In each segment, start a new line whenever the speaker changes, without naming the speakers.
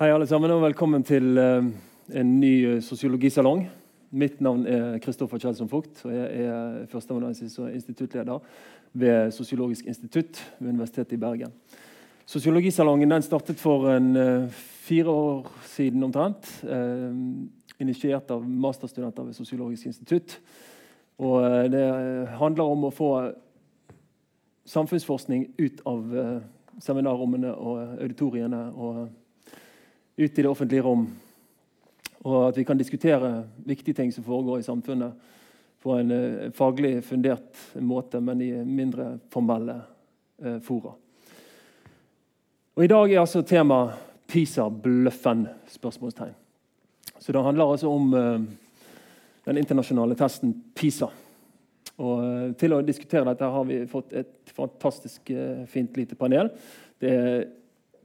Hei, alle sammen, og velkommen til eh, en ny eh, sosiologisalong. Mitt navn er Kristoffer Kjeldsson Fugt, og jeg er førsteamanuensis og instituttleder ved Sosiologisk institutt ved Universitetet i Bergen. Sosiologisalongen startet for en, eh, fire år siden omtrent. initiert av masterstudenter ved Sosiologisk institutt. Og det handler om å få samfunnsforskning ut av seminarrommene og auditoriene og ut i det offentlige rom. Og at vi kan diskutere viktige ting som foregår i samfunnet på en eh, faglig fundert måte, men i mindre formelle eh, fora. Og I dag er altså tema PISA-bløffen? spørsmålstegn. Så Det handler altså om eh, den internasjonale testen PISA. Og Til å diskutere dette har vi fått et fantastisk fint lite panel. Det er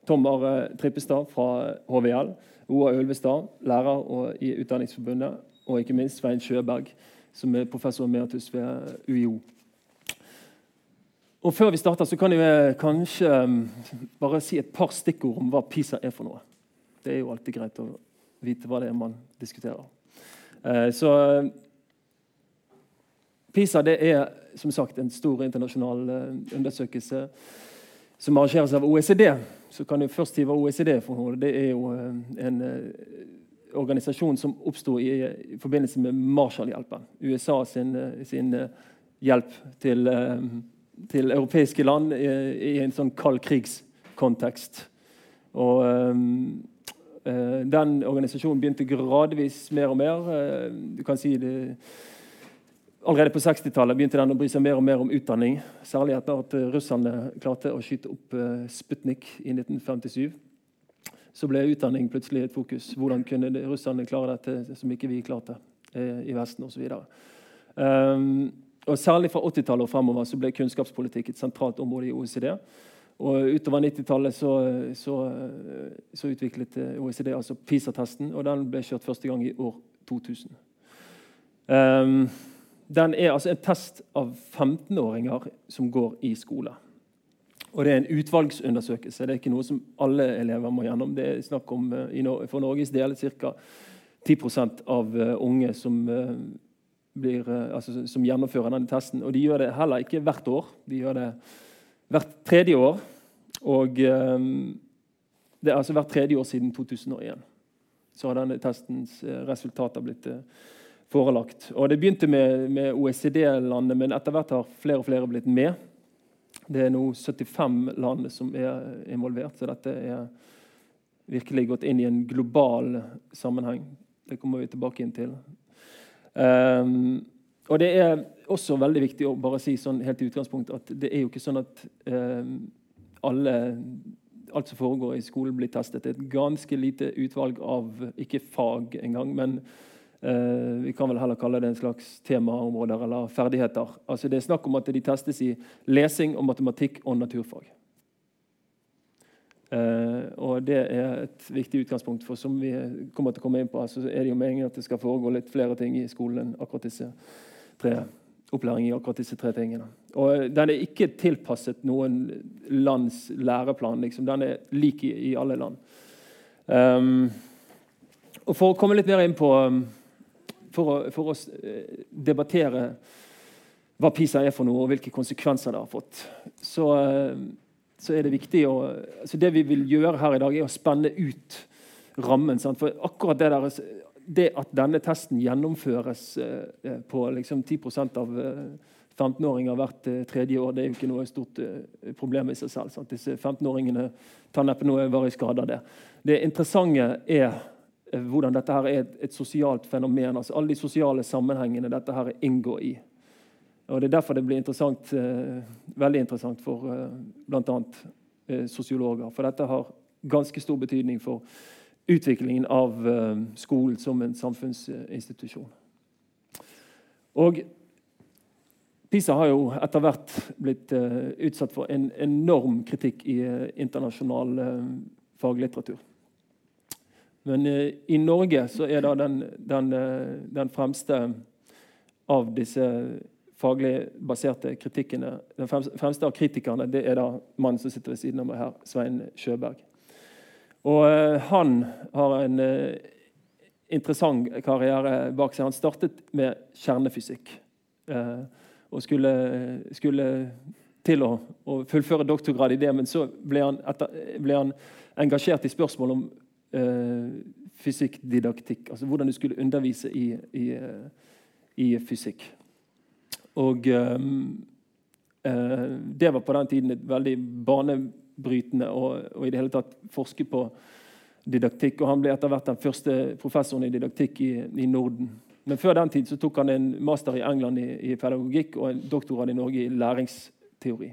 Tom Are Trippestad fra HVL, Oa Ølvestad, lærer i Utdanningsforbundet, og ikke minst Svein Sjøberg, som er professor emeritus ved UiO. Og Før vi starter, så kan jeg kanskje um, bare si et par stikkord om hva PISA er for noe. Det er jo alltid greit å vite hva det er man diskuterer. Eh, så PISA det er som sagt en stor internasjonal eh, undersøkelse som arrangeres av OECD. Så kan jeg først si OECD for noe. Det er jo eh, en eh, organisasjon som oppsto i, i, forbindelse med Marshallhjelpen. USA sin, eh, sin hjelp til, til, europeiske land i, i en sånn kald krigskontekst. Og den organisasjonen begynte gradvis mer og mer. du kan si det Allerede på 60-tallet begynte den å bry seg mer og mer om utdanning. Særlig etter at eh, russerne klarte å skyte opp uh, Sputnik i 1957. Så ble utdanning plutselig et fokus. Hvordan kunne russerne klare dette som ikke vi klarte uh, i Vesten osv. Um, og Særlig fra 80-tallet og fremover så ble kunnskapspolitikk et sentralt område i OECD. Og Utover 90-tallet så, så, så, utviklet OECD altså PISA-testen, og den ble kjørt første gang i år 2000. Um, den er altså en test av 15-åringer som går i skole. Og Det er en utvalgsundersøkelse. Det er ikke noe som alle elever må gjennom. Det er snakk om eh, for Norges del ca. 10% av eh, unge som, eh, blir, altså, som, gjennomfører denne testen. Og De gjør det heller ikke hvert år. De gjør det hvert tredje år. Og det er altså hvert tredje år siden 2001 så har denne testens resultater blitt forelagt. Og Det begynte med, med OECD-landet, men etter hvert har flere og flere blitt med. Det er nå 75 land som er involvert, så dette er virkelig gått inn i en global sammenheng. Det kommer vi tilbake inn til. Um, og Det er også veldig viktig å bare si sånn helt i utgangspunkt at det er jo ikke sånn at um, alle, alt som foregår i skolen, blir testet. Det er et ganske lite utvalg av ikke fag engang, men vi kan vel heller kalle det en slags temaområder eller ferdigheter. Altså Det er snakk om at de testes i lesing, og matematikk og naturfag. Uh, og Det er et viktig utgangspunkt. for som vi kommer til å komme inn på, så er det jo meningen at det skal foregå litt flere ting i skolen enn akkurat disse tre opplæring i akkurat disse tre tingene. Og Den er ikke tilpasset noen lands læreplan. Liksom. Den er lik i, i alle land. Um, og For å komme litt mer inn på um, for å, for å eh, debattere hva PISA er for noe, og hvilke konsekvenser det har fått, så, eh, så er det viktig å så Det vi vil gjøre her i dag, er å spenne ut rammen. Sant? For akkurat det der det at denne testen gjennomføres eh, på liksom 10% av 15-åringer hvert tredje år, det er jo ikke noe stort problem i seg selv. Sant? Disse 15-åringene tar neppe noe varig skade av det. Det interessante er hvordan dette her er et, et sosialt fenomen. altså Alle de sosiale sammenhengene dette her inngår i. Og Det er derfor det blir interessant, eh, veldig interessant for eh, bl.a. Eh, sosiologer. For dette har ganske stor betydning for utviklingen av eh, skolen som en samfunnsinstitusjon. Og PISA har jo etter hvert blitt uh, utsatt for en enorm kritikk i uh, internasjonal faglitteratur. Men eh, i Norge så er da den, den, eh, den, fremste av disse faglig baserte kritikkene Den fremste av kritikerne det er da mannen som sitter ved siden av meg her, Svein Sjøberg. Og uh, han har en uh, interessant karriere bak seg. Han startet med kjernefysikk. Uh, og skulle, skulle til å, å, fullføre doktorgrad i det, men så ble han, etter, ble han engasjert i spørsmål om fysikkdidaktikk. Altså hvordan du skulle undervise i, i, i fysikk. Og det var på den tiden et veldig banebrytende å i det hele tatt forske på didaktikk. og Han ble etter hvert den første professoren i didaktikk i, i, Norden. Men før den tid tok han en master i England i, i pedagogikk og en doktorgrad i Norge i læringsteori.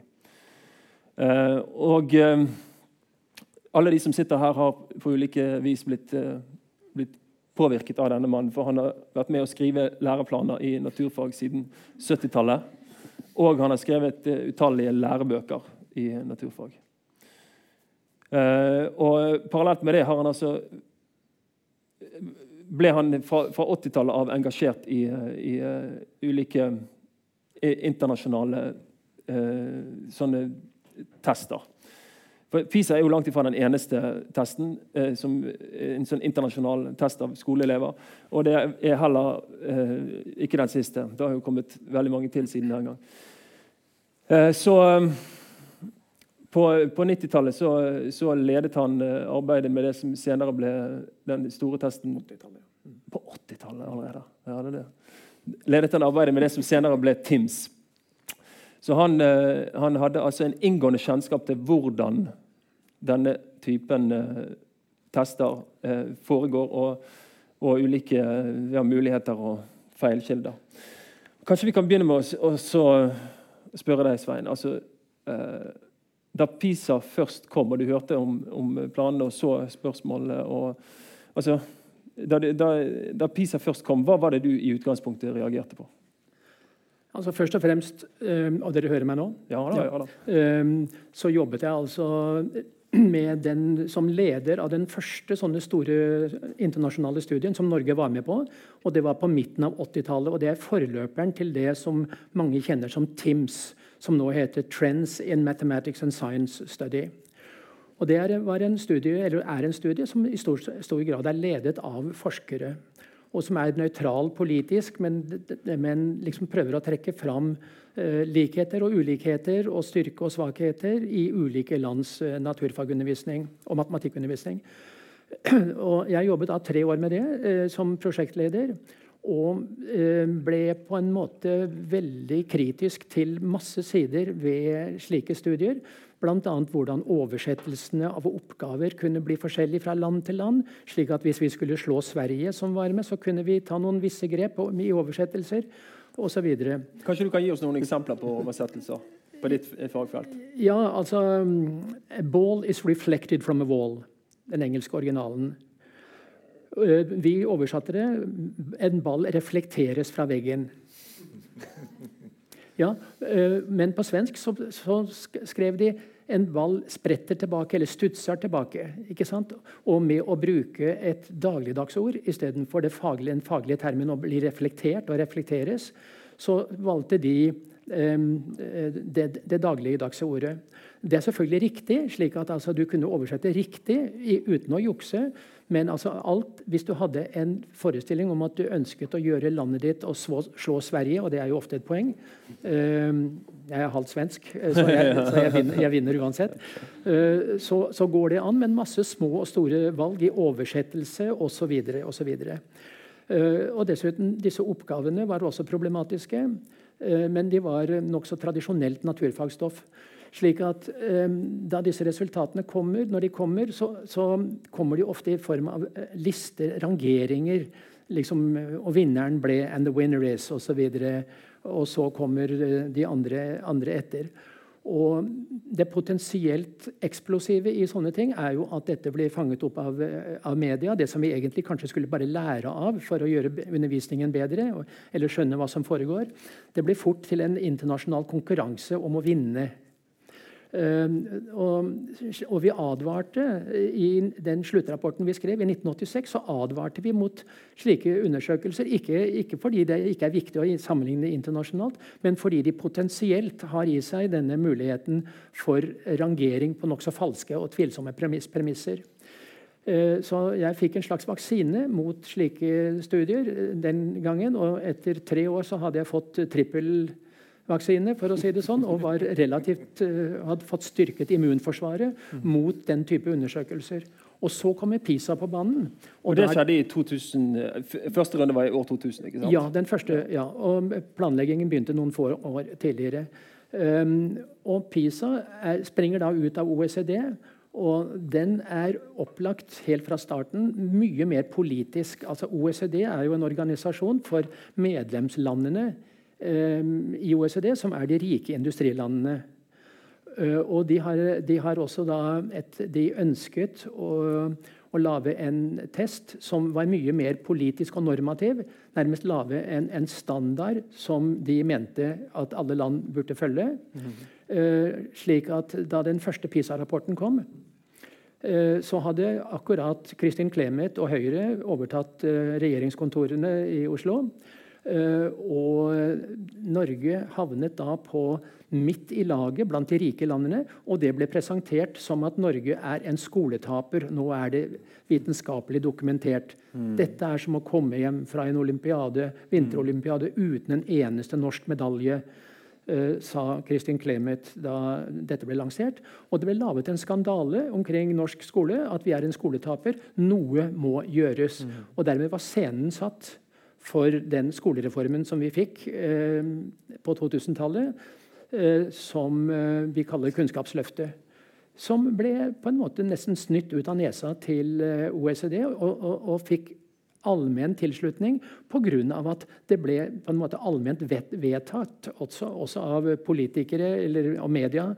Uh, og eh, alle de som sitter her, har på ulike vis blitt, eh, blitt påvirket av denne mannen. For han har vært med å skrive læreplaner i naturfag siden 70-tallet. Og han har skrevet uh, utallige lærebøker i naturfag. Uh, og Parallelt med det har han altså ble han fra, fra 80-tallet av engasjert i, i uh, ulike internasjonale uh, sånne tester. For PISA er jo langt ifra den eneste testen, som en sånn internasjonal test av skoleelever. Og det er heller ikke den siste. Det har jo kommet veldig mange til siden den gang. så på, på 90-tallet så, så, ledet han eh, arbeidet med det som senere ble den store testen På 80-tallet allerede. Ja, det det. Ledet han arbeidet med det som senere ble TIMS. Så han, eh, han hadde altså en inngående kjennskap til hvordan denne typen eh, tester foregår, og, og ulike ja, muligheter og feilkilder. Kanskje vi kan begynne med å spørre deg, Svein. altså da PISA først kom, og du hørte om, om planene og så spørsmålene og, altså, da, da, da, PISA først kom, hva var det du i utgangspunktet reagerte på?
Altså Først og fremst, og dere hører meg nå,
ja, da, ja,
så jobbet jeg altså med den som leder av den første sånne store internasjonale studien som Norge var med på. og Det var på midten av 80-tallet. og Det er forløperen til det som mange kjenner som TIMS som nå heter 'Trends in Mathematics and Science Study'. Og Det er en studie, er en studie som i stor, stor, grad er ledet av forskere. Og som er nøytral politisk, men, men liksom prøver å trekke fram eh, likheter og ulikheter og styrke og svakheter i ulike lands eh, naturfagundervisning og matematikkundervisning. Og jeg jobbet da tre år med det eh, som prosjektleder. Og eh, ble på en måte veldig kritisk til masse sider ved slike studier. Bl.a. hvordan oversettelsene av oppgaver kunne bli forskjellige fra land til land. slik at hvis vi skulle slå Sverige, som var med, så kunne vi ta noen visse grep i oversettelser osv.
Kanskje du kan gi oss noen eksempler på oversettelser på ditt fagfelt?
Ja, altså A ball is reflected from a wall. Den engelske originalen. Eh, vi oversatte det. En ball reflekteres fra veggen. Ja, eh, Men på svensk så, så skrev de en ball spretter tilbake, eller stutser tilbake. ikke sant? Og med å bruke et dagligdagsord istedenfor faglige, den faglige termen å bli reflektert og reflekteres, så valgte de um, det, det dagligdagse ordet. Det er selvfølgelig riktig, slik at altså, du kunne oversette riktig uten å jukse. Men altså alt, hvis du hadde en forestilling om at du ønsket å gjøre landet ditt og slå, slå Sverige, og det er jo ofte et poeng uh, Jeg er halvt svensk, eh, så, jeg, så jeg, vinner, jeg, vinner, uansett. Uh, så, så, går det an, men masse små og store valg i oversettelse osv. osv. Uh, og dessuten, disse oppgavene var også problematiske, men de var nokså tradisjonelt naturfagstoff. Slik at eh, Da disse resultatene kommer, når de kommer, så, så, kommer de ofte i form av eh, lister, rangeringer. Liksom, og vinneren ble 'and the winner is', osv. Og, så og så kommer eh, de andre, andre etter. Og Det potensielt eksplosive i sånne ting er jo at dette blir fanget opp av, av, media. Det som vi egentlig kanskje skulle bare lære av for å gjøre undervisningen bedre. eller skjønne hva som foregår. Det blir fort til en internasjonal konkurranse om å vinne og, og, vi advarte I den sluttrapporten vi skrev i 1986, så advarte vi mot slike undersøkelser. Ikke, ikke, fordi det ikke er viktig å sammenligne internasjonalt, men fordi de potensielt har i seg denne muligheten for rangering på nokså falske og tvilsomme premiss, premisser. Eh, så jeg fikk en slags vaksine mot slike studier eh, den gangen. Og etter tre år så hadde jeg fått trippelvaksine, for å si det sånn, og var relativt, hadde fått styrket immunforsvaret mot den type undersøkelser. Og så kommer PISA på banen.
Og, og Det skjedde i 2000, Første runde var i år 2000? ikke sant?
Ja, den første, ja, og planleggingen begynte noen få år tidligere. Um, og PISA er, springer da ut av OECD. Og den er opplagt helt fra starten mye mer politisk. Altså OECD er jo en organisasjon for medlemslandene i OECD, som er de rike industrilandene. Uh, og de har, de har også da et, De ønsket å å lage en test som var mye mer politisk og normativ. Nærmest lage en, en standard som de mente at alle land burde følge. Mm. Slik at da den første PISA-rapporten kom, så hadde akkurat Kristin Clemet og Høyre overtatt regjeringskontorene i Oslo. Og Norge havnet da på midt i laget blant de rike landene. Og det ble presentert som at Norge er en skoletaper. Nå er det vitenskapelig dokumentert. Mm. Dette er som å komme hjem fra en olympiade, vinterolympiade uten en eneste norsk medalje. Uh, sa Kristin Clemet da dette ble lansert. Og det ble laget en skandale omkring norsk skole. At vi er en skoletaper. Noe må gjøres. Mm. Og dermed var scenen satt for den skolereformen som vi fikk uh, på 2000-tallet Eh, som eh, vi kaller Kunnskapsløftet. Som ble på en måte nesten snytt ut av nesa til eh, OECD, og, og, og fikk allmenn tilslutning pga. at det ble på en måte allment vedtatt, også, også av politikere eller og media.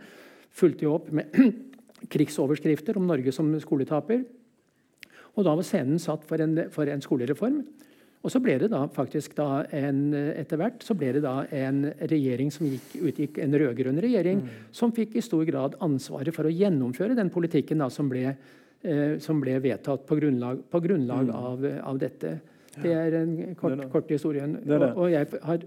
Fulgte jo opp med krigsoverskrifter om Norge som skoletaper. Og da var scenen satt for en, for en skolereform. Og så ble det da faktisk da en, etter hvert så ble det da en regjering som gikk, utgikk en rød-grønn regjering, mm. som fikk i stor grad ansvaret for å gjennomføre den politikken da, som, ble, eh, som ble vedtatt på grunnlag, på grunnlag mm. av, av, dette. Det er en kort, det kort historien. Det det. Og, og, jeg har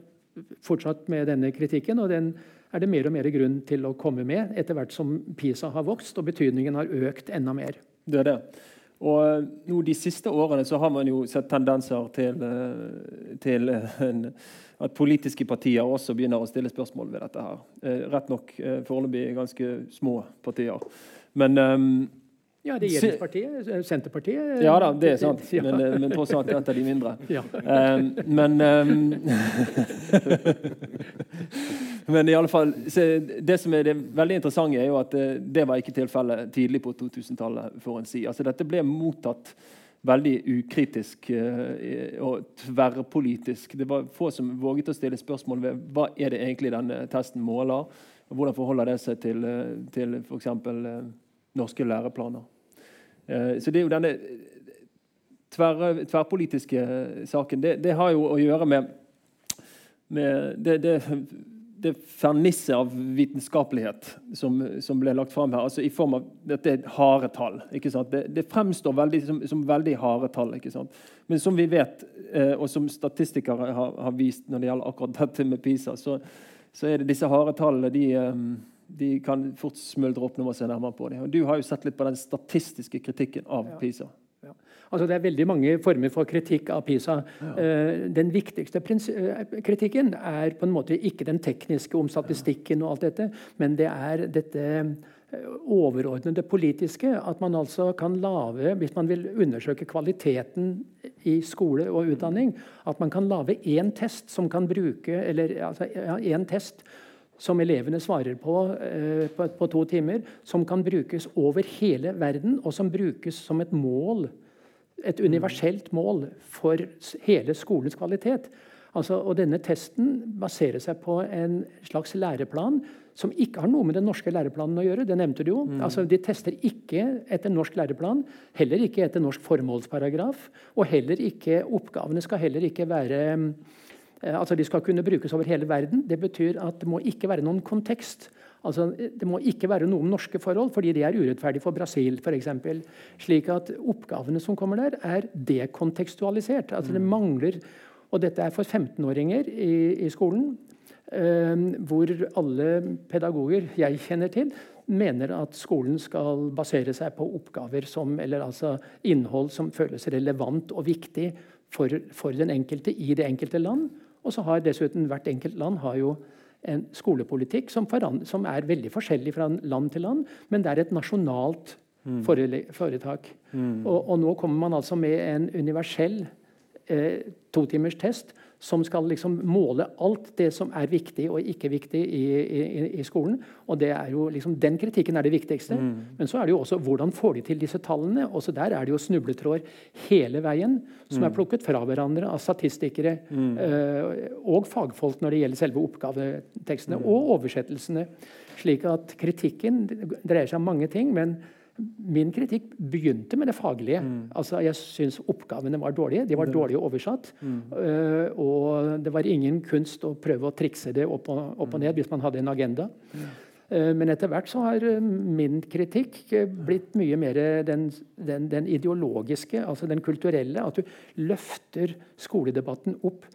fortsatt med denne kritikken, og den er det mer og mer grunn til å komme med etter hvert som PISA har vokst og betydningen har økt enda mer.
Det er det. Og eh, nå De siste årene så har man jo sett tendenser til, eh, til eh, en, at politiske partier også begynner å stille spørsmål ved dette. her. Rett nok foreløpig ganske små partier. Men um,
ja, regjeringspartiet. Senterpartiet.
Ja da, det er sant. Men, men tross alt et av de mindre. Ja. Um, men um, Men i alle fall, det som er det veldig interessante, er jo at det, eh, var ikke tilfellet tidlig på 2000-tallet. for en si. Altså, Dette ble mottatt veldig ukritisk eh, og tverrpolitisk. Det var få som våget å stille spørsmål ved hva er det egentlig denne testen måler. og Hvordan forholder det seg til, eh, til f.eks. Norske læreplaner. Så det er jo denne tverr, tverrpolitiske saken. Det, det, har jo å gjøre med, med det, det det fernisset av vitenskapelighet som, som, ble lagt fram her, altså i form av dette harde tall. Det, det, fremstår veldig, som, som, veldig harde tall. Men som vi vet, eh, og som statistikere har, har, vist når det gjelder akkurat dette med PISA, så, så er det disse harde tallene de, eh, de kan fort smuldre opp når man ser nærmere på dem. Og du har jo sett litt på den statistiske kritikken av. PISA.
Altså, det er veldig mange former for kritikk av PISA. Ja. Uh, den viktigste uh, kritikken er på en måte ikke den tekniske om statistikken, og alt dette, men det er dette eh, overordnede politiske. At man altså kan lage, hvis man vil undersøke kvaliteten i skole og utdanning, at man kan lage én test som kan bruke eller altså, en test som elevene svarer på, eh, på, på to timer, som kan brukes over hele verden, og som brukes som et mål et universelt mål for hele skolens kvalitet. Altså, og denne testen baserer seg på en slags læreplan som ikke har noe med den norske læreplanen å gjøre. det nevnte du jo. Mm. Altså, de tester ikke etter norsk læreplan, heller ikke etter norsk formålsparagraf. Og heller ikke, oppgavene skal heller ikke være eh, altså De skal kunne brukes over hele verden. Det betyr at det må ikke være noen kontekst. Altså, det må ikke være noe om norske forhold, fordi det er urettferdig for Brasil f.eks. Slik at oppgavene som kommer der, er dekontekstualisert. Altså, det mm. mangler, og dette er for 15-åringer i, i, skolen, eh, hvor alle pedagoger jeg kjenner til, mener at skolen skal basere seg på oppgaver som, eller altså innhold som føles relevant og viktig for, for den enkelte i det enkelte land. Og så har dessuten hvert enkelt land har jo en skolepolitikk som, som, er veldig forskjellig fra land til land, men det er et nasjonalt mm. foretak. Mm. Og, og, nå kommer man altså med en universell eh, totimers test som skal liksom måle alt det som er viktig og ikke viktig i, i, i skolen. Og det er jo liksom, Den kritikken er det viktigste. Mm. Men så er det jo også hvordan får de til disse tallene. Også der er det jo snubletråder hele veien som mm. er plukket fra hverandre av statistikere mm. øh, og fagfolk når det gjelder selve oppgavetekstene mm. og oversettelsene. Slik at kritikken dreier seg om mange ting. men Min kritikk begynte med det faglige. Mm. Altså, jeg syns oppgavene var dårlige. De var dårlig oversatt. Mm. Uh, og det var ingen kunst å prøve å trikse det opp og, opp og mm. ned hvis man hadde en agenda. Mm. Uh, men etter hvert så har uh, min kritikk blitt mye mer den, den, den ideologiske, altså den kulturelle. At du løfter skoledebatten opp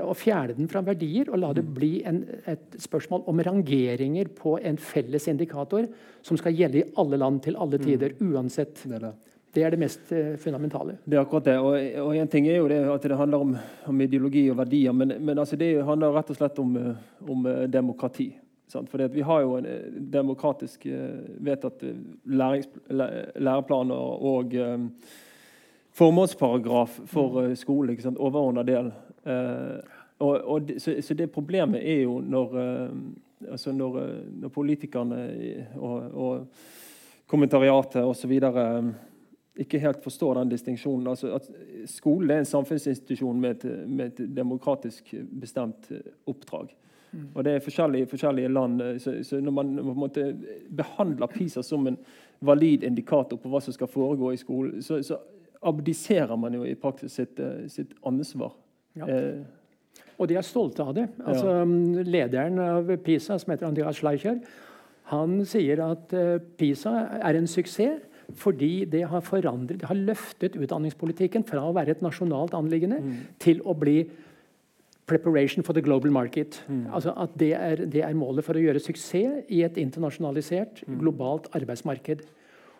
å fjerne den fra verdier og la det mm. bli en, et spørsmål om rangeringer på en felles indikator som skal gjelde i alle land til alle mm. tider, uansett. Det er det. Det er det mest uh, fundamentale.
Det er akkurat det. Og, og en ting er jo det at det handler om, om ideologi og verdier, men, men altså det handler rett og slett om, eh, om uh, demokrati. Sant? For vi har jo en demokratisk vedtatt lærings, læreplan og, og formålsparagraf for uh, skole. Overordna del. Uh, og, og, så, så, det problemet er jo når, uh, altså når, uh, når politikerne og, og kommentariatet osv. Ikke helt forstår den distinksjonen. Altså at skolen er en samfunnsinstitusjon med et, med et demokratisk bestemt oppdrag. Mm. Og Det er forskjellige, forskjellige land. Så, så når man, man behandler PISA som en valid indikator på hva som skal foregå i skolen, så, så abdiserer man jo i praksis sitt, sitt ansvar
ja. Eh. Og de er stolte av det. Altså, ja. Um, lederen av PISA, som heter Andreas Schleicher, han sier at uh, PISA er en suksess fordi det har forandret, det har løftet utdanningspolitikken fra å være et nasjonalt anliggende mm. til å bli preparation for the global market. Mm. Altså at det er, det er, målet for å gjøre suksess i et internasjonalisert, mm. globalt arbeidsmarked.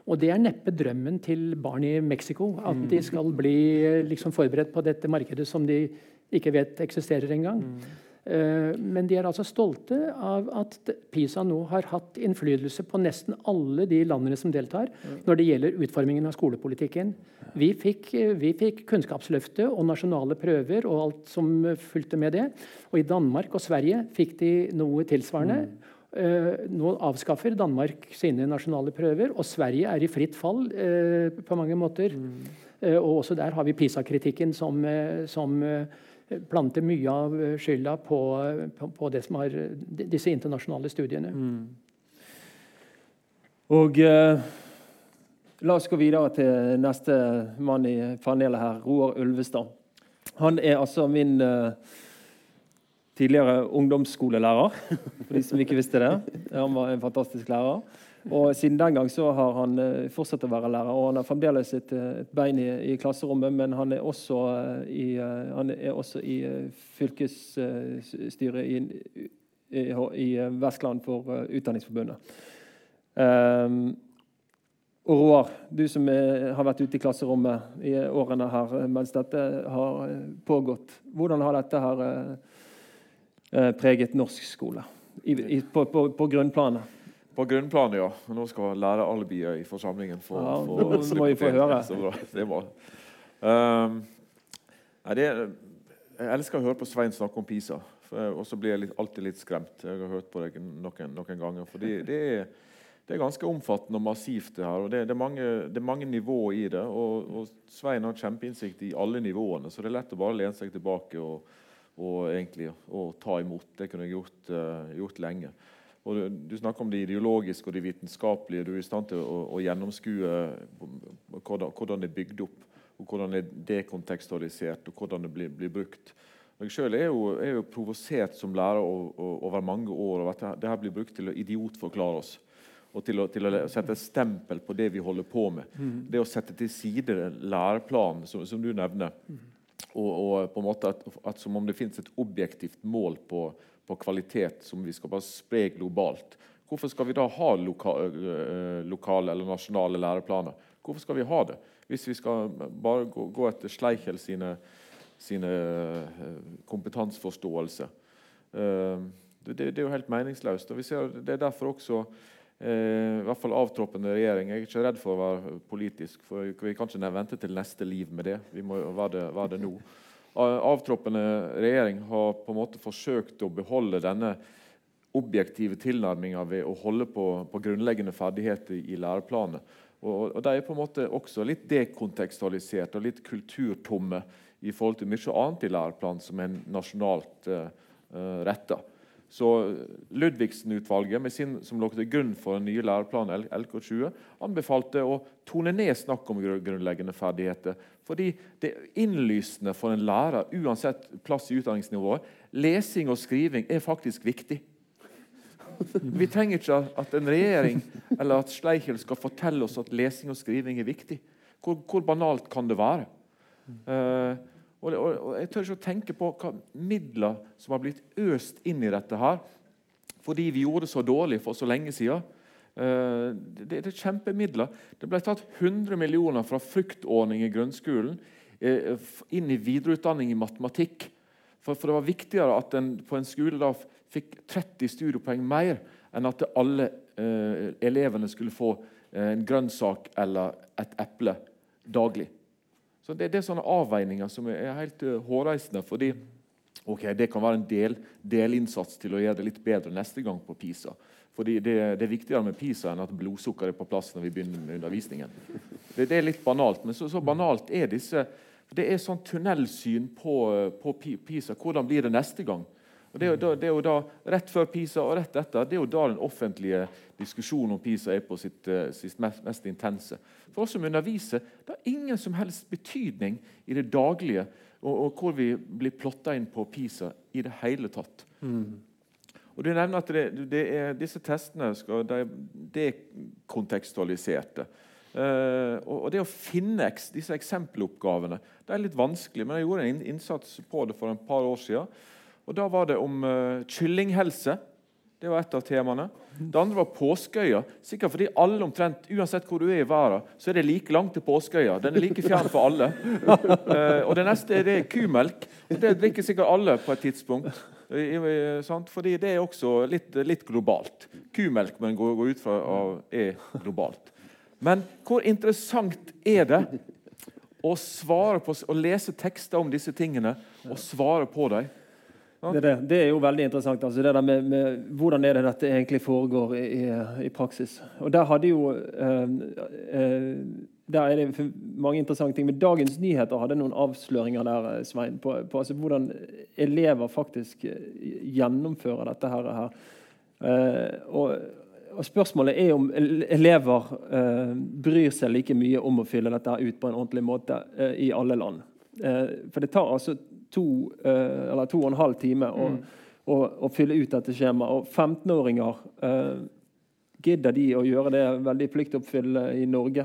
Og det er neppe drømmen til barn i Mexico. At de mm. skal bli liksom, forberedt på dette markedet som de ikke vet eksisterer engang. Mm. Uh, men de er altså stolte av at PISA nå har hatt innflytelse på nesten alle de landene som deltar, mm. når det gjelder utformingen av skolepolitikken. Vi fikk, vi fikk, Kunnskapsløftet og nasjonale prøver og alt som fulgte med det. Og i Danmark og Sverige fikk de noe tilsvarende. Eh, nå avskaffer Danmark sine nasjonale prøver, og Sverige er i fritt fall eh, på mange måter. Mm. Eh, og også der har vi PISA-kritikken som, som planter mye av skylda på, på, på har, disse internasjonale studiene. Mm.
Og eh, La oss gå videre til neste mann i panelet her, Roar Ulvestad. Han er altså min eh, tidligere ungdomsskolelærer, for de som ikke visste det. Han var en fantastisk lærer. Og Siden den gang så har han uh, fortsatt å være lærer, og han har fremdeles et, eh, et bein i, i, klasserommet. Men han er også uh, i, er også i fylkesstyret i, i, Vestland for Utdanningsforbundet. Um, og Roar, du som er, har vært ute i klasserommet i årene her mens dette har pågått. Hvordan har dette her Eh, preget norsk skole i, i, på, på, på, grunnplanet.
På grunnplanet, ja. Nå skal læreralibiet i forsamlingen få, ja, for,
Så må vi få høre.
Det må. Um, det, jeg elsker å høre på Svein snakke om PISA, og så blir jeg litt, alltid litt skremt. Jeg har hørt på det noen, noen ganger. fordi det er, det er ganske omfattende og massivt. det her, og Det, det, er, mange, det er, mange, nivåer i det. og, og Svein har kjempeinnsikt i alle nivåene, så det er lett å bare lene seg tilbake og og egentlig å ta imot. Det kunne jeg gjort, uh, gjort lenge. Og du, du, snakker om det ideologiske og det vitenskapelige. Du er i stand til å, å gjennomskue hvordan, hvordan, det er bygd opp, og hvordan det er dekontekstualisert, og hvordan det blir, blir brukt. Jeg selv er er jo provosert som lærer over mange år over at det her blir brukt til å idiotforklare oss. Og til å, til å sette stempel på det vi holder på med. Mm. Det å sette til side læreplanen, som, som du nevner. Mm og, og, på en måte at, at, Som om det finnes et objektivt mål på, på, kvalitet som vi skal bare spre globalt. Hvorfor skal vi da ha loka, eh, lokale eller nasjonale læreplaner? Hvorfor skal vi ha det? Hvis vi skal bare gå, gå etter Schleichel sine, sine eh, kompetanseforståelse. Eh, det, det, er jo helt meningsløst. og vi ser Det er derfor også i hvert fall avtroppende regjering Jeg er ikke redd for å være politisk, for vi kan ikke vente til neste liv med det. Vi må være det, være det nå. Avtroppende regjering har på en måte forsøkt å beholde denne objektive tilnærminga ved å holde på, på grunnleggende ferdigheter i læreplanet. Og, og De er på en måte også litt dekontekstualisert og litt kulturtomme i forhold til mye annet i læreplanen som er nasjonalt uh, retta. Så Ludvigsen-utvalget som lå til grunn for den nye læreplanen LK20, anbefalte å tone ned snakk om grunnleggende ferdigheter. Fordi det innlysende for en lærer, uansett plass i utdanningsnivået, lesing og skriving er faktisk viktig. Vi trenger ikke at en regjering eller at Schleichel skal fortelle oss at lesing og skriving er viktig. Hvor, hvor banalt kan det være? Uh, og, og, og, Jeg tør ikke å tenke på hva midler som har blitt øst inn i dette her fordi vi gjorde det så dårlig for så lenge siden. Uh, det, er kjempemidler. Det ble tatt 100 millioner fra fruktordning i grunnskolen uh, inn i videreutdanning i matematikk. For, for det var viktigere at en på en skole da fikk 30 studiepoeng mer enn at alle eh, elevene skulle få eh, en grønnsak eller et eple daglig. Så Det, det er sånne avveininger som er helt uh, hårreisende. fordi ok, Det kan være en del, delinnsats til å gjøre det litt bedre neste gang på PISA. Fordi det, det, er viktigere med PISA enn at blodsukker er på plass når vi begynner med undervisningen. Det, det er litt banalt, men så, så, banalt er disse Det er sånn tunnelsyn på, eh, på PISA. Hvordan blir det neste gang? Og det er, da, det er, jo da, Rett før PISA og rett etter det er jo da den offentlige diskusjonen om PISA er på sitt, uh, sitt mest, mest, intense. For oss som underviser, det har ingen som helst betydning i det daglige og, og hvor vi blir plotta inn på PISA i det hele tatt. Mm. Og du nevner at det, det er, Disse testene skal, de, er kontekstualiserte. Uh, og det å finne disse eksempeloppgavene det er litt vanskelig. Men jeg gjorde en innsats på det for en par år siden. Og Da var det om uh, kyllinghelse. Det var et av temaene. Det andre var Påskeøya. Sikkert fordi alle omtrent, uansett hvor du er i verden, så er det like langt til Påskeøya. Den er like fjern for alle. Uh, og Det neste er det kumelk. Det drikker sikkert alle på et tidspunkt. Uh, fordi det er også litt, litt globalt. Kumelk men går, går ut fra er globalt. Men hvor interessant er det å, svare på, å lese tekster om disse tingene og svare på dem?
Det, det. det, er jo veldig interessant. Altså, det der med, med, Hvordan er det dette egentlig foregår i, i praksis? Og Der hadde jo eh, eh, der er det mange interessante ting. Men Dagens Nyheter hadde noen avsløringer der, eh, Svein, på, på altså, hvordan elever faktisk eh, gjennomfører dette her. Eh, og, og, Spørsmålet er om elever eh, bryr seg like mye om å fylle dette ut på en ordentlig måte i alle land. for det tar altså to, eh, eller to og en halv time å, mm. fylle ut dette skjemaet. Og 15-åringer eh, Gidder de å gjøre det veldig pliktoppfyllende i Norge?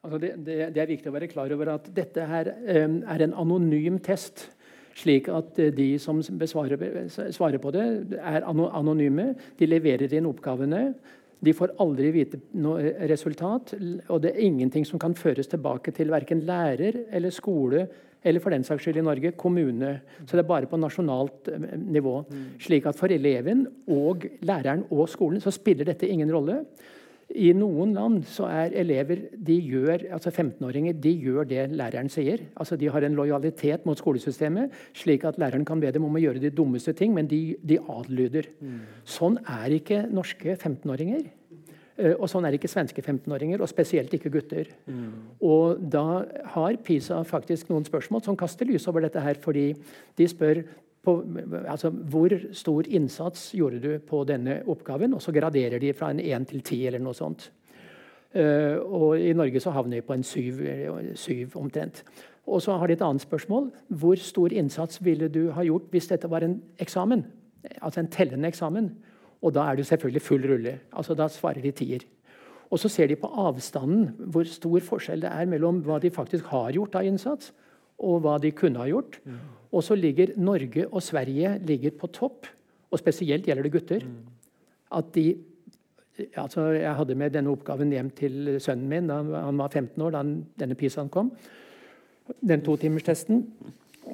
Altså det, det, det, er viktig å være klar over at dette her um, er en anonym test. Slik at de som besvarer, svarer på det, er anonyme. De leverer inn oppgavene. De får aldri vite noe resultat. Og det er ingenting som kan føres tilbake til verken lærer eller skole eller for den saks skyld i Norge kommune. Så det er bare på nasjonalt eh, nivå. Slik at for eleven og læreren og skolen så spiller dette ingen rolle. I noen land så er elever de gjør, altså 15-åringer de gjør det læreren sier. Altså De har en lojalitet mot skolesystemet, slik at læreren kan be dem om å gjøre de dummeste ting, men de, de adlyder. Mm. Sånn er ikke norske 15-åringer. Eh, og sånn er ikke svenske 15-åringer, og spesielt ikke gutter. Mm. Og da har PISA faktisk noen spørsmål som kaster lys over dette her, fordi de spør på, altså, hvor stor innsats gjorde du på denne oppgaven, og så graderer de fra en 1 til 10 eller noe sånt. Uh, og I Norge så havner vi på en 7, 7 omtrent. Og så har de et annet spørsmål. Hvor stor innsats ville du ha gjort hvis dette var en eksamen? Altså en tellende eksamen. Og da er det selvfølgelig full rulle. Altså Da svarer de tier. Og så ser de på avstanden, hvor stor forskjell det er mellom hva de faktisk har gjort av innsats, og hva de kunne ha gjort. Mm. Og så ligger Norge og Sverige ligger på topp, og spesielt gjelder det gutter. Mm. At de altså Jeg hadde med denne oppgaven hjem til sønnen min da han var 15 år, da denne PISA-en kom. Den totimerstesten.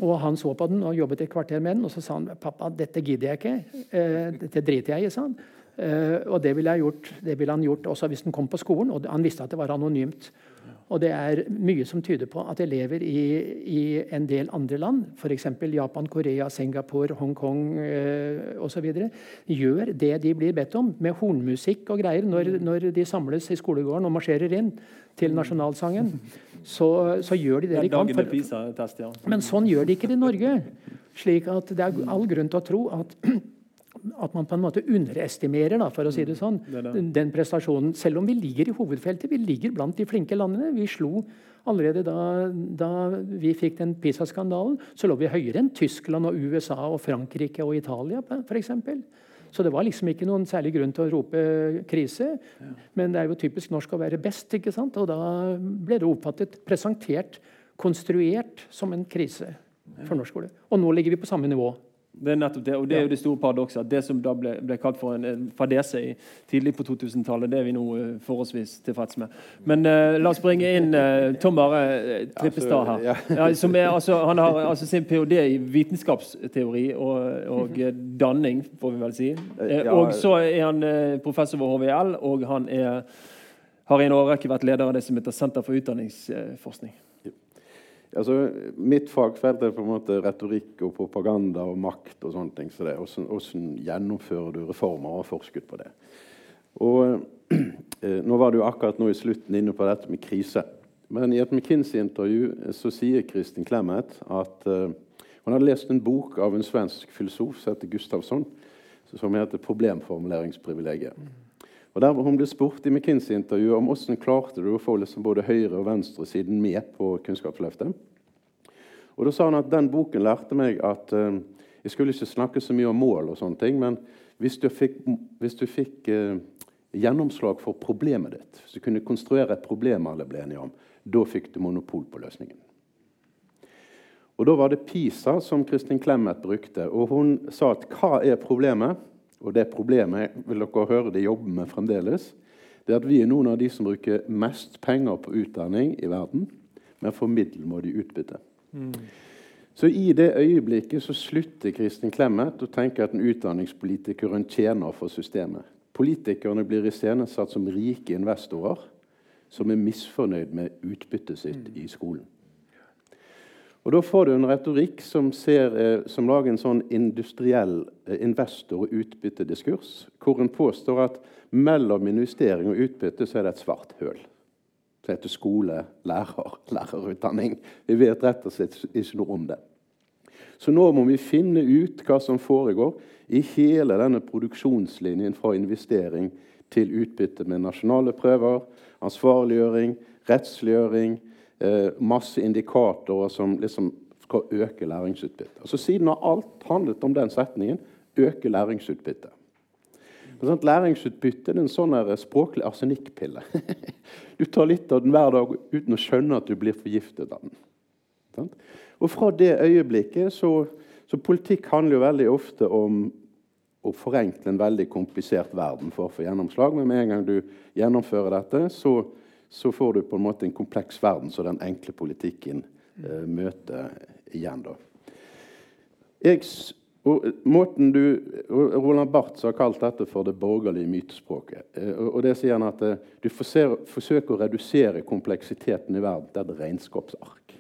Og han så på den og jobbet et kvarter med den. Og så sa han pappa, dette gidder jeg ikke. Eh, dette driter jeg i, sa han. Eh, og det ville, gjort, det ville, han gjort også hvis den kom på skolen. Og han visste at det var anonymt. Og det er mye som tyder på at elever i, i en del andre land, f.eks. Japan, Korea, Singapore, Hongkong eh, osv., gjør det de blir bedt om, med hornmusikk og greier, når, når de samles i skolegården og marsjerer inn til nasjonalsangen. Så, så gjør de det de kan.
For,
men sånn gjør de ikke det i Norge. slik at det er all grunn til å tro at at man på en måte underestimerer da, for å si det mm. sånn, det det. den prestasjonen. Selv om vi ligger i hovedfeltet. Vi ligger blant de flinke landene. Vi slo Allerede da, da vi fikk den PISA-skandalen, så lå vi høyere enn Tyskland og USA og Frankrike og Italia f.eks. Så det var liksom ikke noen særlig grunn til å rope krise. Ja. Men det er jo typisk norsk å være best. ikke sant? Og da ble det oppfattet, presentert, konstruert som en krise for norsk skole. Og nå ligger vi på samme nivå.
Det er nettopp det, og det er jo det store paradokset. at Det som da ble, ble kalt for en, en fadese i, tidlig på 2000-tallet, det er vi nå uh, forholdsvis tilfreds med. Men uh, la oss bringe inn uh, Tom Are Trippestad her. Ja. Ja, som er, altså, han har altså, sin ph.d. i vitenskapsteori og, og danning, får vi vel si. og så er han professor ved HVL, og han er, har i en årrekke vært leder av det som heter Senter for utdanningsforskning.
Altså, mitt fagfelt er på en måte retorikk og propaganda og makt. og sånne ting. Så det, hvordan, hvordan gjennomfører du reformer og forskudd på det? Og eh, Nå var du akkurat nå i slutten inne på dette med krise. Men i et McKinsey-intervju eh, så sier Kristin Clemet at uh, hun hadde lest en bok av en svensk filosof som heter Gustavsson, som heter 'Problemformuleringsprivilegiet'. Og der Hun ble spurt i McKinsey-intervjuet om hvordan klarte du å få liksom både høyre- og venstresiden med på Kunnskapsløftet. Og Da sa han at den boken lærte meg at uh, jeg skulle ikke snakke så mye om mål, og sånne ting, men hvis du fikk, hvis du fikk uh, gjennomslag for problemet ditt, hvis du kunne konstruere et problem alle ble enige om, da fikk du monopol på løsningen. Og Da var det PISA som Kristin Clemet brukte. og Hun sa at hva er problemet? Og det problemet vil dere høre de jobber med fremdeles, det er at vi er noen av de som bruker mest penger på utdanning i verden, men for middelmådig utbytte. Mm. Så i det øyeblikket så slutter Kristin Clemet å tenke at en utdanningspolitiker er en tjener for systemet. Politikerne blir iscenesatt som rike investorer som er misfornøyd med utbyttet sitt mm. i skolen. Og Da får du en retorikk som, ser, eh, som lager en sånn industriell eh, investor- og utbyttediskurs, hvor en påstår at mellom investering og utbytte så er det et svart høl. Det heter skole, lærer, lærerutdanning. Vi vet rett og slett ikke noe om det. Så nå må vi finne ut hva som foregår i hele denne produksjonslinjen fra investering til utbytte med nasjonale prøver, ansvarliggjøring, rettsliggjøring, eh, masse indikatorer som liksom skal øke læringsutbyttet. Altså Siden har alt handlet om den setningen øke læringsutbyttet. Sånn læringsutbytte er en sånn språklig arsenikkpille. du tar litt av den hver dag uten å skjønne at du blir forgiftet av den. Og Fra det øyeblikket så, så Politikk handler jo veldig ofte om å forenkle en veldig komplisert verden for å få gjennomslag. Men med en gang du gjennomfører dette, så, så får du på en måte en kompleks verden som den enkle politikken eh, møter igjen. da. Jeg, og måten du, Roland Barth har kalt dette for det borgerlige mytespråket. Eh, og det sier han at eh, Du forser, forsøker å redusere kompleksiteten i verden til et regnskapsark.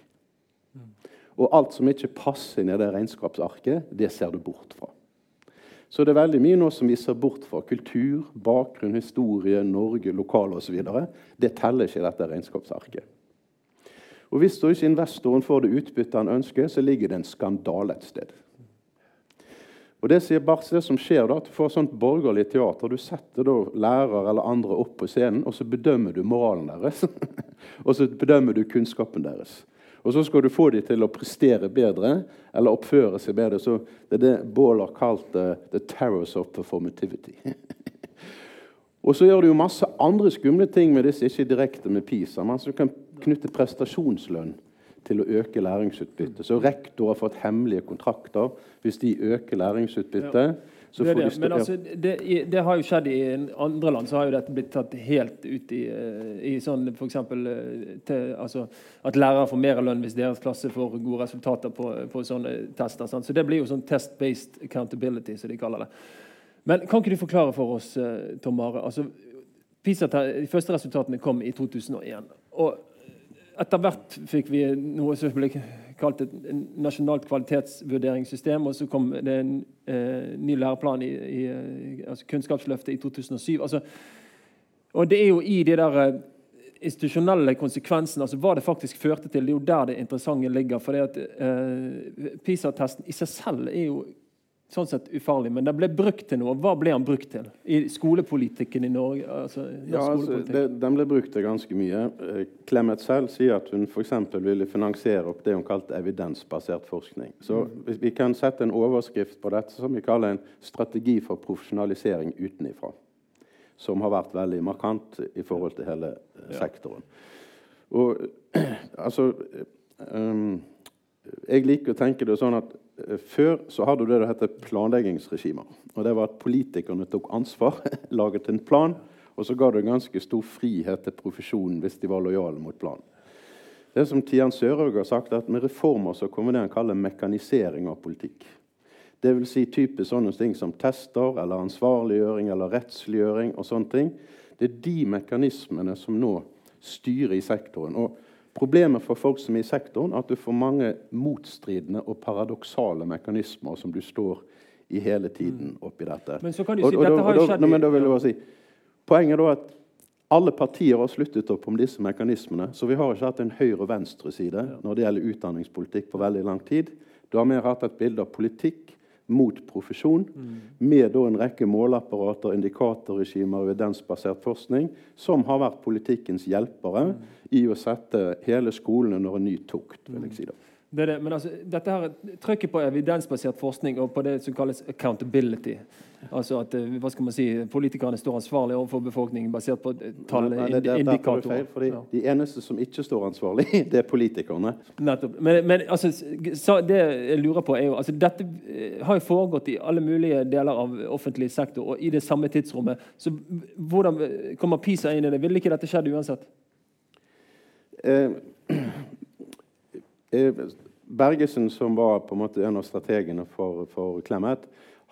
Og alt som ikke passer inn i det regnskapsarket, det ser du bort fra. Så det er veldig mye nå som vi ser bort fra kultur, bakgrunn, historie, Norge, lokale osv. Det teller ikke i dette regnskapsarket. Og Hvis da ikke investoren får det utbyttet han ønsker, så ligger det en skandale et sted. Og Det sier Barth, det som skjer da, at du får sånt borgerlig teater. Du setter da lærer eller andre opp på scenen, og så bedømmer du moralen deres. og så bedømmer du kunnskapen deres. Og så skal du få dem til å prestere bedre eller oppføre seg bedre. Så det er det Baal har kalt uh, 'the terrors of performativity'. og så gjør du jo masse andre skumle ting med disse, ikke direkte med PISA. Men så kan knytte prestasjonslønn til å øke læringsutbyttet. Så rektor har fått hemmelige kontrakter. Hvis de øker læringsutbyttet, Så
det, det. Men altså, det, det har jo skjedd i andre land. Så har jo dette blitt tatt helt ut i, eh, i sånn eksempel, eh, altså, At lærere får mer lønn hvis deres klasse får gode resultater på, på sånne tester. Sant? Så det blir jo sånn test-based accountability, som de kaller det. Men kan ikke du forklare for oss, eh, Tom Are altså, PISA, De første resultatene kom i 2001. og etter hvert fikk vi noe som ble kalt et nasjonalt kvalitetsvurderingssystem. Og så kom det en eh, ny læreplan i, i eh, altså Kunnskapsløftet i 2007. Altså, og det er jo i de der eh, institusjonelle konsekvensene, altså hva det faktisk førte til, det er jo der det interessante ligger. For eh, PISA-testen i seg selv er jo sånn sett ufarlig, men den ble brukt til noe. Hva ble den brukt til i skolepolitikken i Norge? Altså,
Ja, altså, det, Den ble brukt til ganske mye. Eh, Clemet selv sier at hun f.eks. ville finansiere opp det hun kalte evidensbasert forskning. Så mm. vi kan sette en overskrift på dette som vi kaller en strategi for profesjonalisering utenifra. Som har vært veldig markant i forhold til hele ja. sektoren. Og altså eh, um, Jeg liker å tenke det sånn at eh, før så hadde du det som heter planleggingsregimer. Og det var at politikerne tok ansvar, laget en plan, og så ga det ganske stor frihet til profesjonen hvis de var lojale mot planen. Det som Tian Sørhaug har sagt, er at med reformer så kommer det han kaller mekanisering av politikk. Vil si typisk sånne ting som tester eller ansvarliggjøring eller rettsliggjøring og sånne ting. Det er de mekanismene som nå styrer i sektoren. Og Problemet for folk som er i sektoren, er at du får mange motstridende og paradoksale mekanismer som du står i hele tiden oppi dette.
Men så kan du si,
Og- og
dette har jo skjedd
Nei, men da vil jeg bare si, Poenget er at alle partier har sluttet opp om disse mekanismene. Så vi har ikke hatt en høyre- og venstreside når det gjelder utdanningspolitikk på veldig lang tid. Du har mer hatt et bilde av politikk mot profesjon, med da en rekke måleapparater, indikatorregimer og evidensbasert forskning, som har vært politikkens hjelpere i å sette hele skolen under en ny tukt. vil jeg si da.
Det det. Men altså, dette her, trykket på evidensbasert forskning og på det som kalles accountability Altså at eh, hva skal man si, politikerne står ansvarlig overfor befolkningen basert på eh, tall,
Nei, det,
indikatorer.
feil, fordi
Ja.
De eneste som ikke står ansvarlig, det er politikerne.
Nettopp. Men, men altså, så det jeg lurer på er jo altså, Dette eh, har jo foregått i alle mulige deler av offentlig sektor og i det samme tidsrommet. Så hvordan kommer PISA inn i det? Ville ikke dette skjedd uansett?
Eh, eh, Bergesen, som var på en måte en av strategene for, for Clemet,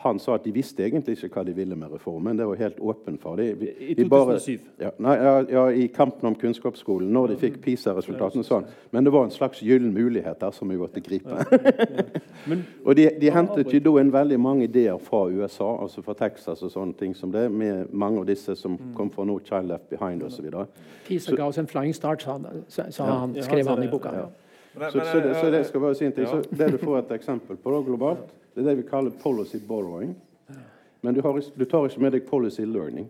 han sa at de visste egentlig ikke hva de ville med reformen. Det var helt åpen for dem. Vi-
I
vi bare-
2007.
ja, nei, ja, ja, I kampen om kunnskapsskolen, når de fikk PISA-resultatene. sånn. Men det var en slags gyllen mulighet der som vi måtte gripe.
Men
Og de, de hentet jo da inn veldig mange ideer fra USA, altså fra Texas og sånne ting som det, med mange av disse som
Mm.
kom fra No Child Left Behind osv.
PISA ga oss en flying start, sa han, sa, sa han skrev
han
i boka.
ja.
Men-
Så,
men,
så, det, så det skal bare si en ting.
ja.
Så det du får et eksempel på da, globalt, det er det vi kaller policy borrowing. Men du, har, du tar ikke med deg policy learning.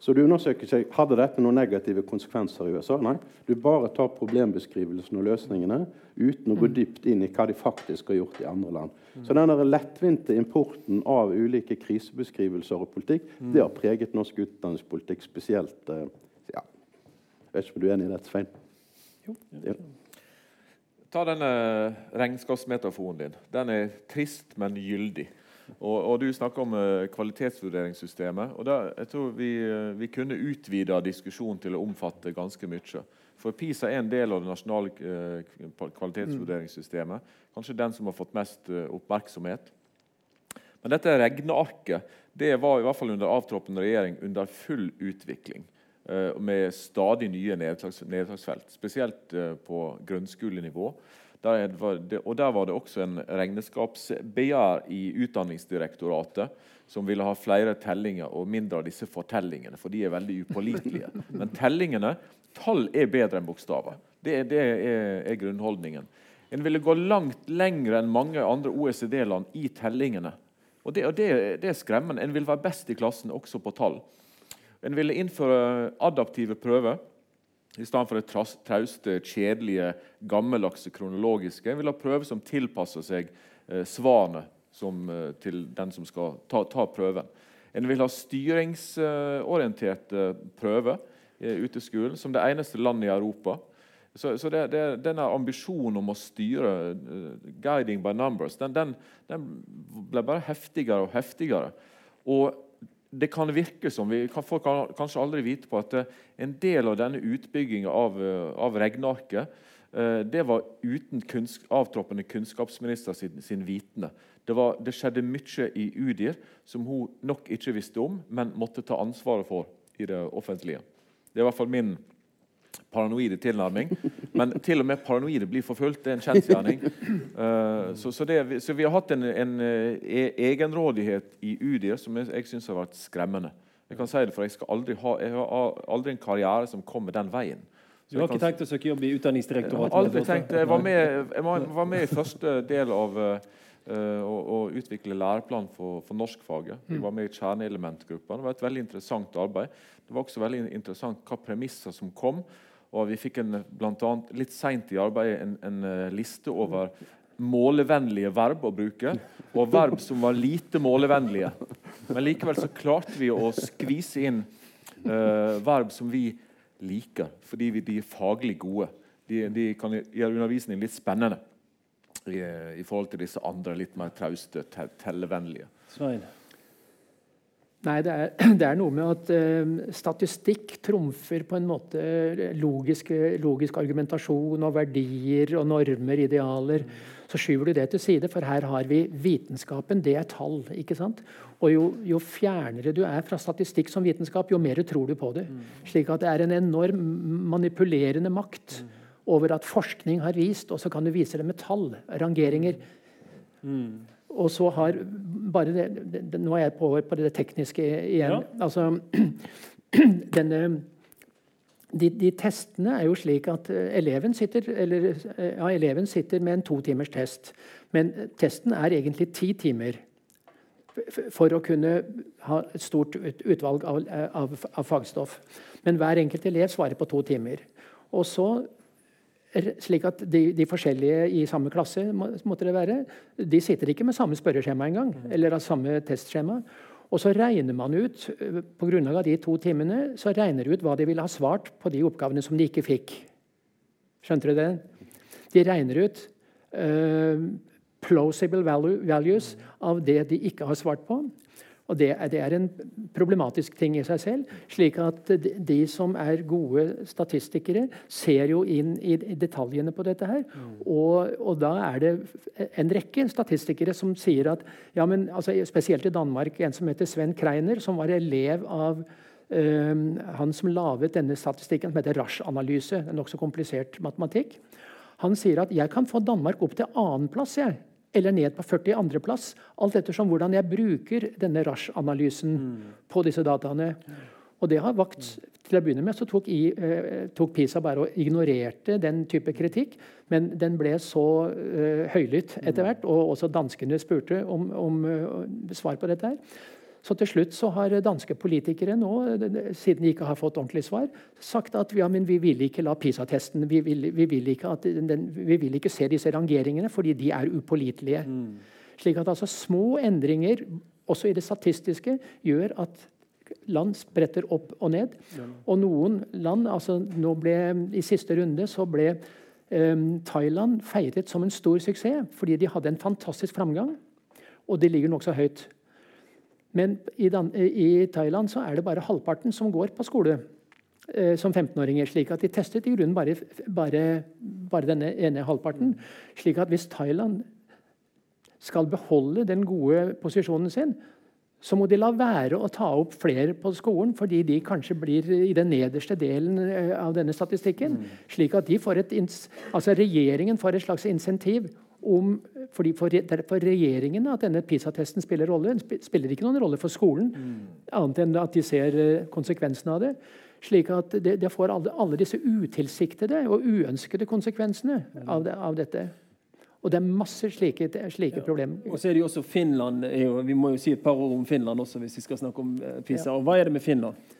Så du undersøker ikke hadde dette noen negative konsekvenser i USA. Nei, du bare tar problembeskrivelsen og løsningene uten å gå dypt inn i hva de faktisk har gjort i andre land. Så den lettvinte importen av ulike krisebeskrivelser og politikk, det har preget norsk utdanningspolitikk spesielt. eh, ja. Jeg vet ikke om du er enig i dette, Svein? Ja.
Ta denne regnskapsmetaforen din. Den er trist, men gyldig. Og, og Du snakker om eh, kvalitetsvurderingssystemet. og der, jeg tror Vi, eh, vi kunne utvida diskusjonen til å omfatte ganske mye. For PISA er en del av det nasjonale eh, kvalitetsvurderingssystemet. Kanskje den som har fått mest eh, oppmerksomhet. Men dette regnearket det var i hvert fall under avtroppende regjering under full utvikling. Eh, Med stadig nye nedslags, nedslagsfelt, spesielt eh, på grunnskolenivå. Der det, og Der var det også en regnskapsbegjær i Utdanningsdirektoratet som ville ha flere tellinger og mindre av disse fortellingene, for de er veldig upålitelige. Men tellingene, tall er bedre enn bokstaver. Det, det er, er grunnholdningen. En ville gå langt lenger enn mange andre OECD-land i tellingene. Og det, og det, det er skremmende. En vil være best i klassen også på tall. En ville innføre adaptive prøver i stedet for det trauste, kjedelige, gammeldagse kronologiske. En ville ha prøver som tilpasser seg eh, svarene eh, til den som skal ta, ta prøven. En vil ha styringsorienterte prøver eh, ute i skolen, som det eneste landet i Europa så, så det, det, denne ambisjonen om å styre, uh, 'guiding by numbers', den, den, den, ble bare heftigere og heftigere. Og det kan virke som vi kan, Folk kan kanskje aldri vite på at uh, en del av denne utbygginga av, uh, av regnarket det var uten kunns avtroppende kunnskapsminister sin, sin vitende. Det, var, det, skjedde mye i UDIR som hun nok ikke visste om, men måtte ta ansvaret for i det offentlige. Det er i hvert fall min paranoide tilnærming. Men til og med paranoide blir forfulgt. Det er en kjensgjerning. Uh, så, så, så, vi har hatt en, en, en e, egenrådighet i UD som jeg, jeg syns har vært skremmende. Jeg kan si det, for jeg, aldri ha, jeg har aldri en karriere som kommer den veien.
Så du har ikke tenkt å søke jobb i Utdanningsdirektoratet?
Aldri tenkt, jeg var med, jeg var med i første del av uh, å, å, utvikle læreplan for, for norskfaget. Jeg var med i kjerneelementgruppa. Det var et veldig interessant arbeid. Det var også veldig interessant hva premisser som kom. Og vi fikk en, blant annet, litt seint i arbeidet en, en, eh, liste over målevennlige verb å bruke, og verb som var lite målevennlige. Men likevel så klarte vi å skvise inn uh, verb som vi liker, fordi vi, de er faglig gode. De, de kan gjøre undervisning litt spennende i, i, forhold til disse andre litt mer trauste, tellevennlige.
Svein.
Nei, det er, det er, noe med at uh, statistikk trumfer på en måte logisk, logisk, argumentasjon og verdier og normer, idealer. Så skyver du det til side, for her har vi vitenskapen. Det er tall. ikke sant? Og jo, jo fjernere du er fra statistikk som vitenskap, jo mer tror du på det. Slik at det er en enorm manipulerende makt over at forskning har vist, og så kan du vise det med tall. Rangeringer. Mm. Og så har bare det, det, Nå er jeg på, på det tekniske igjen. Ja. Altså, denne, de, de, testene er jo slik at eh, eleven sitter, eller, eh, ja, eleven sitter med en to timers test. Men testen er egentlig ti timer. For å kunne ha et stort utvalg av, av, av fagstoff. Men hver enkelt elev svarer på to timer. Og så slik at de, de, forskjellige i samme klasse måtte det være, de sitter ikke med samme spørreskjema engang. Mm. Eller samme testskjema. Og så regner man ut på grunnlag av de to timene, så regner ut hva de ville ha svart på de oppgavene som de ikke fikk. Skjønte du det? De regner ut uh, plausible values av det de ikke har svart på. Og det, det, er en problematisk ting i seg selv. slik at de, som er gode statistikere, ser jo inn i detaljene på dette her. Mm. Og, og, da er det en rekke statistikere som sier at ja, men, altså, Spesielt i Danmark, en som heter Sven Kreiner, som var elev av øh, han som laget denne statistikken, som heter Rasch-analyse. Nokså komplisert matematikk. Han sier at jeg kan få Danmark opp til annenplass eller ned på 40 andreplass. Alt ettersom hvordan jeg bruker denne Rasch-analysen mm. på disse dataene. Og det har vakt Til å begynne med så tok, i, eh, tok, PISA bare og ignorerte den type kritikk, men den ble så eh, høylytt etter hvert, og også danskene spurte om, om uh, svar på dette. her, så til slutt så har danske politikere nå, siden de ikke har fått ordentlig svar, sagt at ja, men vi vil ikke la PISA-testen vi, vi, vi, vi, vil ikke se disse rangeringene fordi de er upålitelige. Mm. Slik at altså små endringer, også i det statistiske, gjør at land spretter opp og ned. Ja. Og noen land altså nå ble, I siste runde så ble um, Thailand feiret som en stor suksess fordi de hadde en fantastisk framgang. Og de ligger nokså høyt. Men i, i, Thailand så er det bare halvparten som går på skole eh, som 15-åringer. slik at De testet i grunnen bare, bare, bare, denne ene halvparten. slik at hvis Thailand skal beholde den gode posisjonen sin, så må de la være å ta opp flere på skolen, fordi de kanskje blir i den nederste delen eh, av denne statistikken. Slik at de får et, altså regjeringen får et slags insentiv om fordi for, for, regjeringen at denne PISA-testen spiller rolle. Den spiller ikke noen rolle for skolen, mm. annet enn at de ser eh, konsekvensene av det. Slik at det, det får alle, alle, disse utilsiktede og uønskede konsekvensene mm. av, det, av, dette. Og det er masse slike, slike ja. problemer.
Og så er det jo også Finland. Vi må jo si et par ord om Finland også, hvis vi skal snakke om PISA. PISA. Og hva er det med Finland?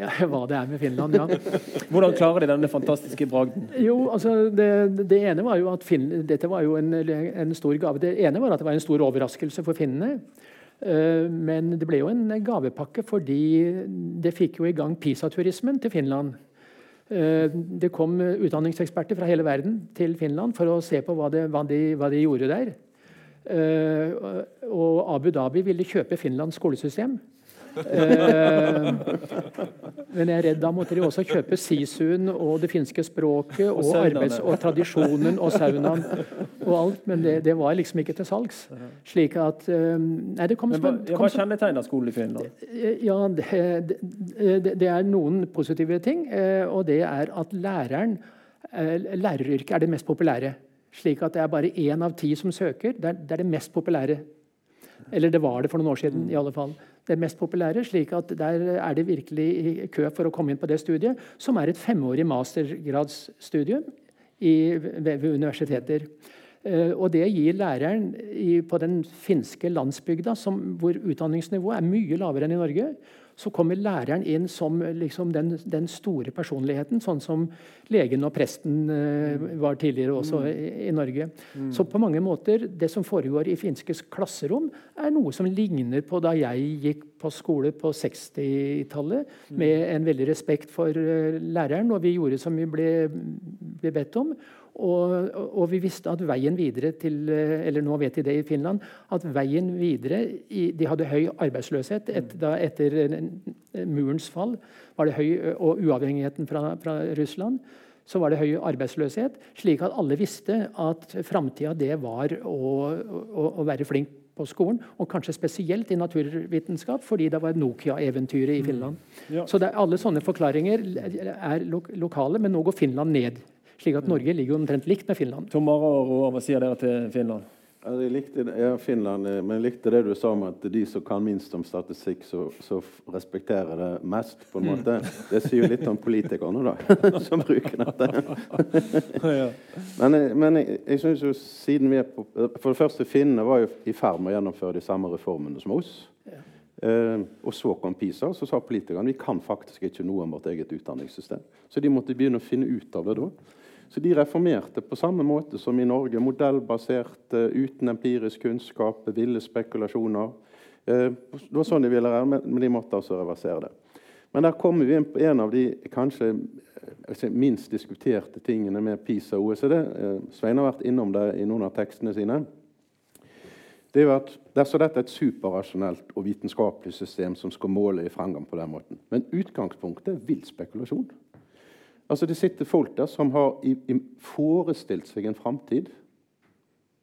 Ja, Hva det er med Finland, ja.
Hvordan klarer de denne fantastiske bragden?
Jo, altså, det, det ene var jo at Finn, Dette var jo en, en, stor gave. Det ene var at det var en stor overraskelse for finnene. Eh, men det ble jo en gavepakke fordi det fikk jo i gang PISA-turismen til Finland. Eh, det kom utdanningseksperter fra hele verden til Finland for å se på hva, det, hva, de, hva de, gjorde der. Og Abu Dhabi ville kjøpe Finlands skolesystem. Eh, men jeg er redd da måtte de også kjøpe sisuen og det finske språket og, og arbeids- og tradisjonen og saunaen og alt. Men det, det, var liksom ikke til salgs. Slik at eh, Nei, det kom,
men hva, hva kjennetegner skolen i Finland?
Ja, det, det, det, er noen positive ting. Eh, og det er at læreren Læreryrket er det mest populære. Slik at det er bare én av ti som søker. Det er, det er det mest populære. Eller det var det for noen år siden. i alle fall det mest populære. slik at Der er det virkelig kø for å komme inn på det studiet, som er et femårig mastergradsstudium ved, universiteter. Uh, og Det gir læreren på den finske landsbygda, som, hvor utdanningsnivået er mye lavere enn i Norge, så kommer læreren inn som liksom, den, den, store personligheten, sånn som legen og presten uh, var tidligere også i, i Norge. Mm. Så på mange måter, det som foregår i finskes klasserom, er noe som ligner på da jeg gikk på skole på 60-tallet, mm. med en veldig respekt for uh, læreren, og vi gjorde som vi ble, ble bedt om. Og, og, vi visste at veien videre til Eller nå vet de det i Finland. At veien videre i, De hadde høy arbeidsløshet et, da, etter murens fall. var det høy, Og uavhengigheten fra, fra, Russland. Så var det høy arbeidsløshet. Slik at alle visste at framtida det var å, å, å være flink på skolen, og kanskje spesielt i naturvitenskap, fordi det var Nokia-eventyret i mm. Finland. Mm. Ja. Så er, Alle sånne forklaringer er lo lokale, men nå går Finland ned. Slik at Norge ligger omtrent likt med Finland.
Tom Mara, hva sier dere til Finland?
Jeg likte, ja, Finland, eh, men jeg likte det du sa om at de som kan minst om statistikk, så, så respekterer det mest. på en måte. Det sier jo litt om politikerne, da, som bruker dette. men, eh, men jeg, jeg synes jo siden vi er på For det første, finnene var jo i ferd med å gjennomføre de samme reformene som oss. Eh, og så kom PISA, så sa politikerne vi kan faktisk ikke noe om vårt eget utdanningssystem. Så de måtte begynne å finne ut av det da. Så de reformerte på samme måte som i Norge. Modellbasert, uten empirisk kunnskap, ville spekulasjoner. Eh, det var sånn de ville være, men de måtte altså reversere det. Men der kommer vi inn på en av de kanskje eh, minst diskuterte tingene med PISA og OECD. Eh, Svein har vært innom det i noen av tekstene sine. Det er jo at Dersom dette er et superrasjonelt og vitenskapelig system som skal måle i fremgang på den måten, men utgangspunktet er vill spekulasjon. Altså Det sitter folk der som har forestilt seg en framtid.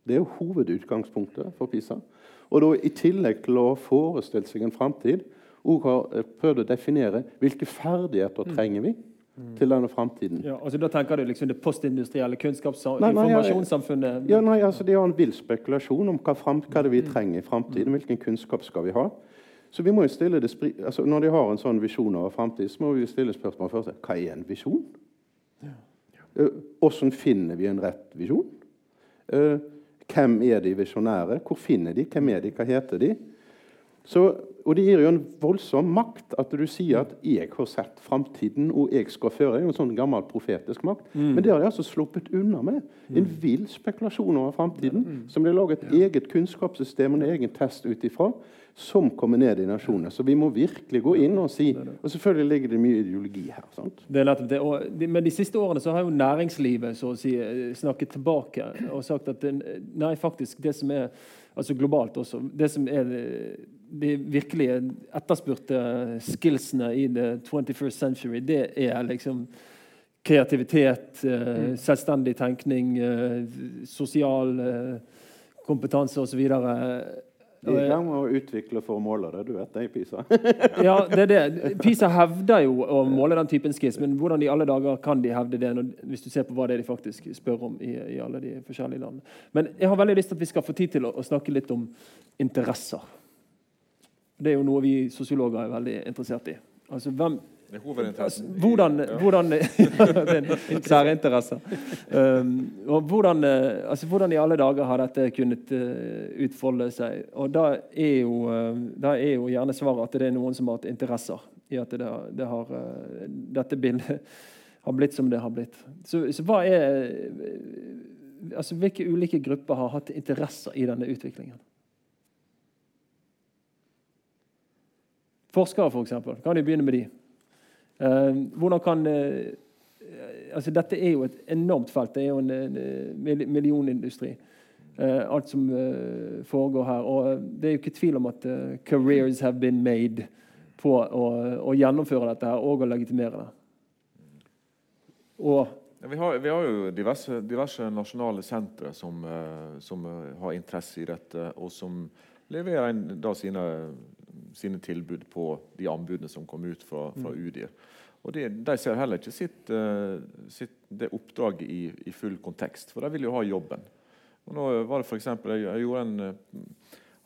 Det er jo hovedutgangspunktet for PISA. Og da i tillegg til å ha forestilt seg en framtid, òg har eh, prøvd å definere hvilke ferdigheter mm. trenger vi mm. til denne framtiden.
Ja, altså Da tenker du liksom det postindustrielle kunnskapsinformasjonssamfunnet?
Ja, nei, altså er har en vill spekulasjon om hva, frem, hva det vi mm. trenger i framtiden. Hvilken kunnskap skal vi ha? Så vi må jo stille det, altså Når de har en sånn visjon over framtid, så må vi stille spørsmål først. Hva er en visjon? Hvordan finner vi en rett visjon? Hvem er de visjonære? Hvor finner de? Hvem er de? Hva heter de? Så, og Det gir jo en voldsom makt at du sier at 'jeg har sett framtiden, og jeg skal føre'. Det er jo en sånn gammel profetisk makt. Mm. Men det har de altså sluppet unna med. En vill spekulasjon over framtiden, mm. som de har laget et eget kunnskapssystem og en egen test ut ifra som kommer ned i nasjonene. Så vi må virkelig gå inn og si Og selvfølgelig ligger det mye ideologi her. sant?
Det er nettopp det. Og men de siste årene så har jo næringslivet så å si, eh, snakket tilbake og sagt at det, nei, faktisk det som er altså globalt også, det som er de virkelig etterspurte skillsene i the 21st century, det er liksom kreativitet, eh, mm. selvstendig tenkning, eh, sosial kompetanse osv.
De er i gang med å utvikle for å måle det. Du vet det i PISA.
ja, det er det. PISA hevder jo å måle den typen skiss, men hvordan i alle dager kan de hevde det når, hvis du ser på hva det er de faktisk spør om i, i, alle de forskjellige landene? Men jeg har veldig lyst til at vi skal få tid til å, å snakke litt om interesser. Det er jo noe vi sosiologer er veldig interessert i. Altså, hvem. Hvordan, hvordan Særinteresser. Um, og hvordan, eh, altså, hvordan, i alle dager har dette kunnet uh, utfolde seg? Og da er, jo, uh, da er, jo, gjerne svaret at det er noen som har hatt interesser i at det, det har, dette bildet har blitt som det har blitt. Så, så hva er altså, Hvilke ulike grupper har hatt interesser i denne utviklingen? Forskere, f.eks. For kan jo begynne med de. Eh, hvordan kan, eh, altså Dette er jo et enormt felt. Det er jo en, millionindustri. Alt som foregår her. Og det er jo ikke tvil om at careers have been made på å, å gjennomføre dette her og å legitimere det.
Og vi, har, vi, har, jo diverse, diverse nasjonale sentre som, som, har interesse i dette, og som leverer en, da, sine, sine, tilbud på de anbudene som kom ut fra, fra mm. UDIR. Og de, de, ser heller ikke sitt, sitt, det oppdraget i, i, full kontekst, for de vil jo ha jobben. Og nå var det for eksempel, jeg, jeg gjorde en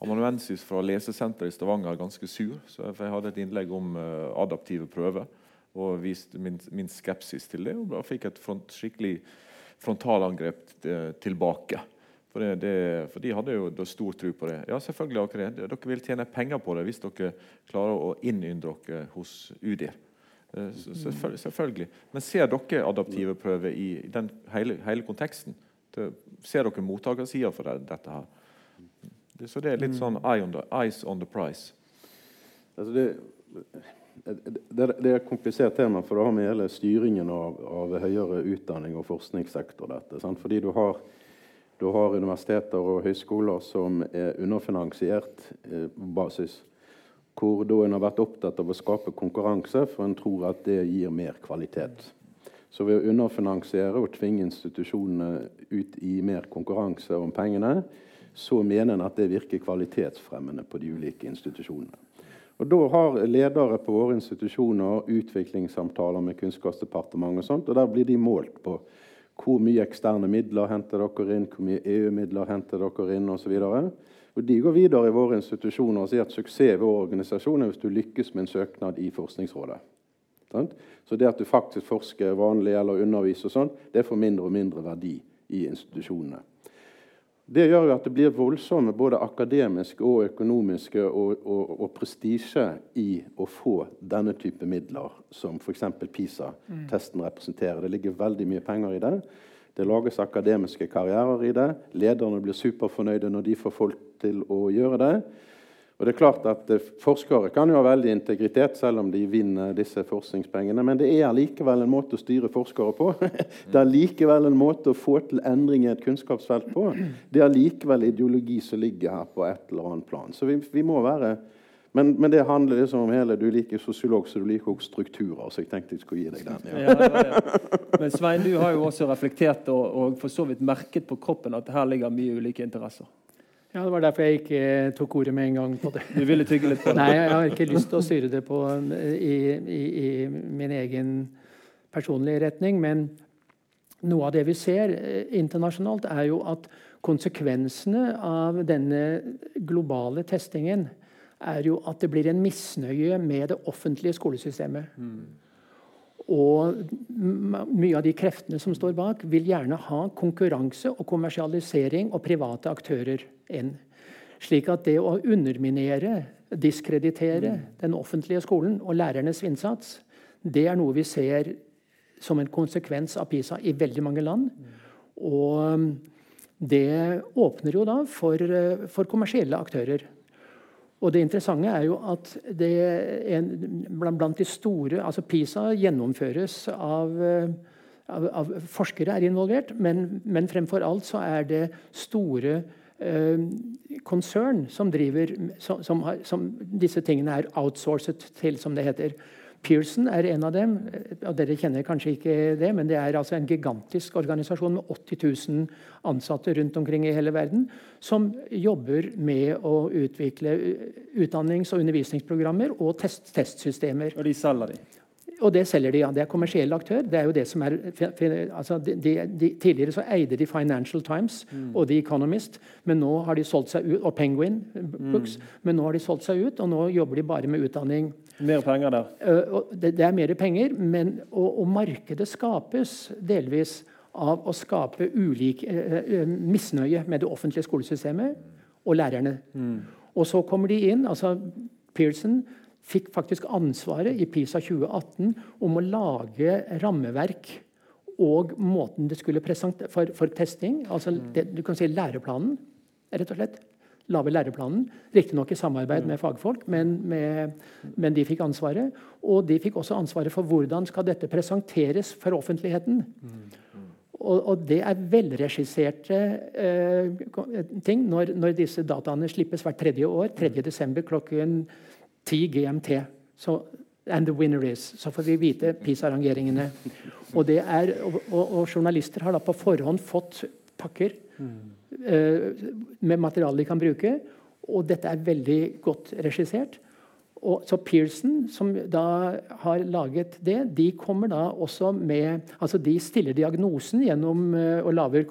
amanuensis fra Lesesenteret i Stavanger ganske sur. så Jeg hadde et innlegg om uh, adaptive prøver og viste min, min, skepsis til det. Og da fikk et front, skikkelig frontalangrep tilbake. For, det, det, for, de hadde jo stor tro på det. Ja, selvfølgelig har dere det. Dere vil tjene penger på det hvis dere klarer å innynde dere hos UDIR. Eh, selvfølgelig, selvfølgelig. Men ser dere adaptive prøver i den hele, hele konteksten? Ser dere mottakersida for dette her? Så det er litt sånn eye on the, eyes on the price.
Altså det, det, det, er et komplisert tema, for det har med hele styringen av, av høyere utdanning og forskningssektor. dette, sant? Fordi du har, du har, universiteter og høyskoler som er underfinansiert eh, basis. Hvor da en har vært opptatt av å skape konkurranse, for en tror at det gir mer kvalitet. Så ved å underfinansiere og tvinge institusjonene ut i mer konkurranse om pengene, så mener en at det virker kvalitetsfremmende på de ulike institusjonene. Og Da har ledere på våre institusjoner utviklingssamtaler med Kunnskapsdepartementet. og sånt, og Der blir de målt på hvor mye eksterne midler henter dere inn, hvor mye EU-midler henter dere inn og så Og De går videre i våre institusjoner og sier at suksess ved vår organisasjon er hvis du lykkes med en søknad i Forskningsrådet. Så det at du faktisk forsker vanlig eller underviser, og sånt, det får mindre og mindre verdi i institusjonene. Det gjør jo at det blir voldsomme både akademiske og økonomiske og, og, og prestisje i å få denne type midler, som f.eks. PISA-testen mm. representerer. Det ligger veldig mye penger i det. Det lages akademiske karrierer i det. Lederne blir superfornøyde når de får folk til å gjøre det. Og det er klart at eh, Forskere kan jo ha veldig integritet selv om de vinner disse forskningspengene, men det er likevel en måte å styre forskere på. Det er likevel en måte å få til endring i et kunnskapsfelt på. Det er likevel ideologi som ligger her på et eller annet plan. Så vi, vi må være men, men, det handler liksom om hele Du liker sosiolog, så du liker også strukturer. Så jeg tenkte jeg skulle gi deg den. Ja. Ja,
ja, men Svein, du har jo også reflektert og, og for så vidt merket på kroppen at her ligger mye ulike interesser.
Ja, Det var derfor jeg ikke tok ordet med en gang. på det.
Du ville tygge litt på det?
Nei, jeg har ikke lyst til å styre det på, i, i, i, min egen personlige retning. Men noe av det vi ser eh, internasjonalt, er jo at konsekvensene av denne globale testingen er jo at det blir en misnøye med det offentlige skolesystemet. Mm. Og mye av de kreftene som står bak, vil gjerne ha konkurranse og kommersialisering og private aktører inn. Slik at det å underminere, diskreditere mm. den offentlige skolen og lærernes innsats, det er noe vi ser som en konsekvens av PISA i veldig mange land. Og det åpner jo da for, for kommersielle aktører. Og det interessante er jo at en, blant de store altså PISA gjennomføres av, av, av forskere er involvert, men, men, fremfor alt så er det store eh, konsern som driver som, som, som, disse tingene er outsourcet til, som det heter. Pearson er en av dem. og Dere kjenner kanskje ikke det, men det er altså en gigantisk organisasjon med 80 000 ansatte rundt omkring i hele verden, som jobber med å utvikle utdannings- og undervisningsprogrammer og test testsystemer.
Og de selger de?
Og det selger de, ja. Det er kommersiell aktør. det er jo det som er, altså de, de, Tidligere så eide de Financial Times mm. og The Economist, men nå har de solgt seg ut, og Penguin Books, mm. men nå har de solgt seg ut, og nå jobber de bare med utdanning.
Mer penger der.
Uh, det, det, er mer penger, men, og, og, markedet skapes delvis av å skape ulik uh, uh, misnøye med det offentlige skolesystemet og lærerne. Mm. Og så kommer de inn, altså Pearson fikk faktisk ansvaret i PISA 2018 om å lage rammeverk og måten det skulle presentere for, for testing. altså det, Du kan si læreplanen, rett og slett. lage læreplanen. Riktignok i samarbeid med fagfolk, men, med, men, de fikk ansvaret. Og de fikk også ansvaret for hvordan skal dette presenteres for offentligheten. Og, og det er velregisserte eh, ting når, når, disse dataene slippes hvert tredje år. 3.12. klokken 10 GMT. Så, and the winner is. Så får vi vite PISA-rangeringene. Og, og, og, journalister har da på forhånd fått pakker eh, med materiale de kan bruke. Og dette er veldig godt regissert. Og, så Pearson, som da har laget det, de kommer da også med altså De stiller diagnosen gjennom uh, laver,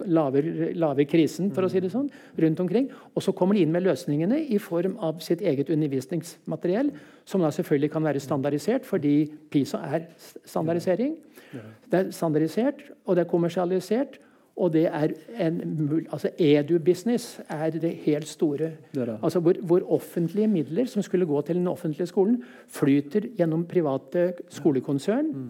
lage krisen, for å si det sånn, rundt omkring. Og så kommer de inn med løsningene i form av sitt eget undervisningsmateriell, som da selvfølgelig kan være standardisert, fordi PISA er standardisering. Det er standardisert, og det er kommersialisert. Og det er en altså Edu-business er det helt store. Det altså hvor, hvor, offentlige midler som skulle gå til den offentlige skolen, flyter gjennom private skolekonsern mm.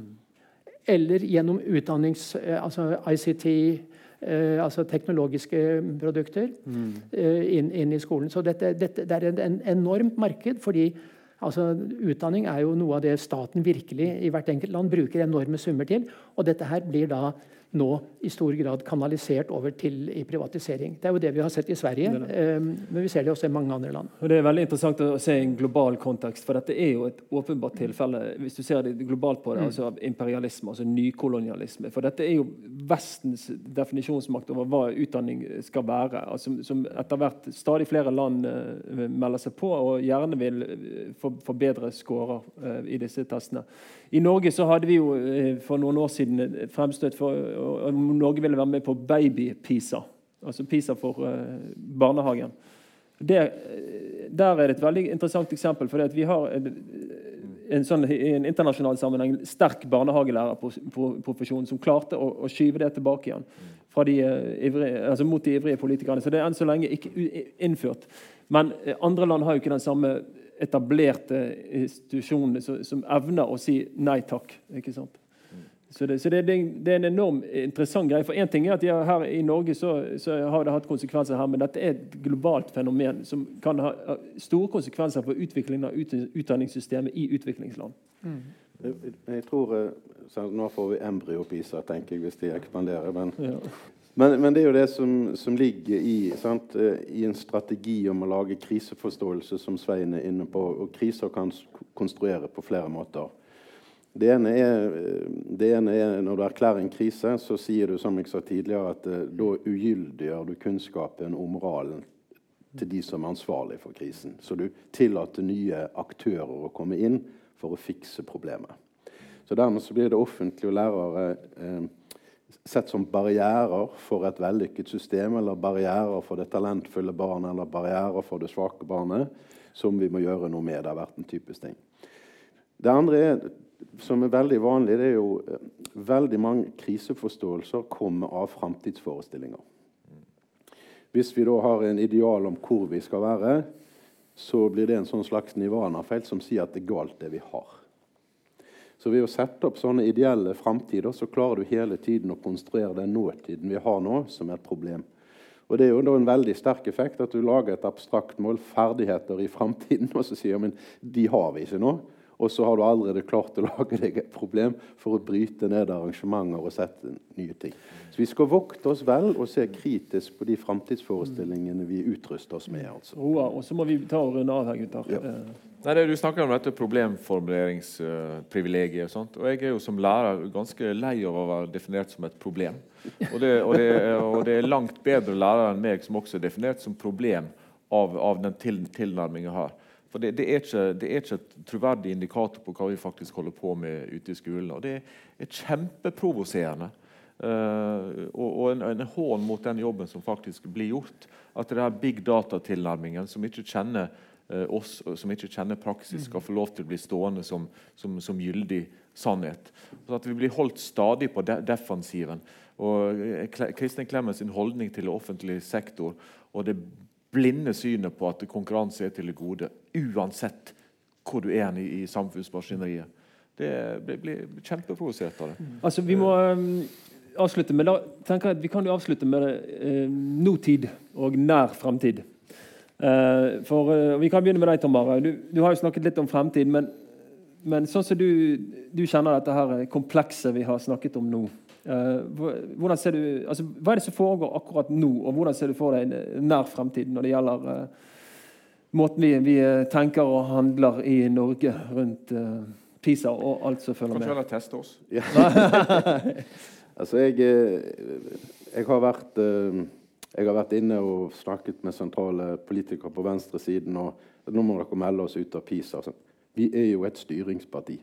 eller gjennom utdannings... Eh, altså ICT, eh, altså teknologiske produkter, mm. eh, inn, inn, i skolen. Så dette, dette, det er et en enormt marked. fordi altså Utdanning er jo noe av det staten virkelig i hvert enkelt land bruker enorme summer til. Og dette her blir da nå i stor grad kanalisert over til i privatisering. Det er jo det vi har sett i Sverige, ehm, men vi ser det også i mange andre land.
Og Det er veldig interessant å se i en global kontekst, for dette er jo et åpenbart tilfelle hvis du ser det globalt på det, mm. altså imperialisme, altså nykolonialisme. For dette er jo Vestens definisjonsmakt over hva utdanning skal være, altså, som etter hvert stadig flere land uh, melder seg på og gjerne vil uh, forbedre scorer i disse testene. I Norge så hadde vi jo for noen år siden fremstøtt for om Norge ville være med på baby-PISA, altså PISA for uh, barnehagen. Det, eh, der er det et veldig interessant eksempel. for Vi har en, en sånn, i en internasjonal sammenheng sterk barnehagelærerprofesjon som klarte å, å, skyve det tilbake igjen de, altså mot de ivrige politikerne. Så det er enn så lenge ikke innført. Men andre land har jo ikke den samme etablerte institusjonene som, som evner å si nei takk. ikke sant? Så, det, så det, det, er en enorm interessant greie. For en ting er at her I Norge så, så, har det hatt konsekvenser her, men dette er et globalt fenomen som kan ha store konsekvenser for utviklingen av utdanningssystemet i utviklingsland. Mm.
Jeg, jeg, tror eh, så Nå får vi embryo-PISA, tenker jeg, hvis de ekspanderer. Men, ja. Men, men, det er jo det som, som ligger i, sant, eh, i en strategi om å lage kriseforståelse, som Svein er inne på. Og kriser kan konstruere på flere måter. Det ene, er, det ene, er, når du erklærer en krise, så sier du som jeg sa tidligere, at uh, da ugyldiggjør du kunnskapen og moralen til de som er ansvarlige for krisen. Så du tillater nye aktører å komme inn for å fikse problemet. Så Dermed så blir det offentlige og lærere eh, sett som barrierer for et vellykket system, eller barrierer for det talentfulle barnet eller barrierer for det svake barnet, som vi må gjøre noe med. Det har vært en typisk ting. Det andre er som er veldig vanlig, det er jo eh, veldig mange kriseforståelser kommer av framtidsforestillinger. Hvis vi da har en ideal om hvor vi skal være, så blir det en sånn slags nirvana-felt som sier at det er galt, det vi har. Så ved å sette opp sånne ideelle framtider, så klarer du hele tiden å konstruere den nåtiden vi har nå, som et problem. Og Det er jo da en veldig sterk effekt at du lager et abstrakt mål, ferdigheter i framtiden, og så sier men de har vi ikke nå. Og så har du allerede klart å lage deg et problem for å bryte ned arrangementer og sette nye ting. Så vi skal vokte oss vel og se kritisk på de framtidsforestillingene vi utruster oss med. altså.
Roa, og så må vi ta og runde av her, gutter. Ja. Eh.
Nei, det, Du snakker om dette problemformuleringsprivilegiet. Uh, og jeg er jo som lærer ganske lei av å være definert som et problem. Og det, og det, og det er langt bedre lærere enn meg som også er definert som problem av, av den til, tilnærmingen jeg har. For det, det, er ikke, det, er ikke, et troverdig indikator på hva vi faktisk holder på med ute i skolen. Og det er kjempeprovoserende. Uh, og, og en, en, hån mot den jobben som faktisk blir gjort. At det er big data-tilnærmingen, som ikke kjenner uh, oss, som ikke kjenner praksis, skal få lov til å bli stående som, som, som gyldig sannhet. Så at vi blir holdt stadig på de defensiven. Og eh, Kristin Clemens sin holdning til offentlig sektor og det blinde synet på at konkurranse er til det gode, uansett hvor du er i, i samfunnsmaskineriet. Det blir, blir kjempeprovosert av det.
Mm. Altså, vi må um, avslutte med, da, tenker jeg at vi kan jo avslutte med eh, nåtid og nær framtid. Eh, for, eh, Vi kan begynne med deg, Tom Are. Du, du har jo snakket litt om fremtid. Men, men sånn som du, du kjenner dette her komplekset vi har snakket om nå eh, hvordan ser du, altså, Hva er det som foregår akkurat nå, og hvordan ser du for deg en nær fremtid når det gjelder måten vi, vi, tenker og handler i Norge rundt PISA og alt som følger med?
Kanskje heller teste oss? Ja.
Altså, jeg, jeg har vært jeg har vært inne og snakket med sentrale politikere på venstresiden. og Nå må dere melde oss ut av PISA. Altså. Vi er jo et styringsparti.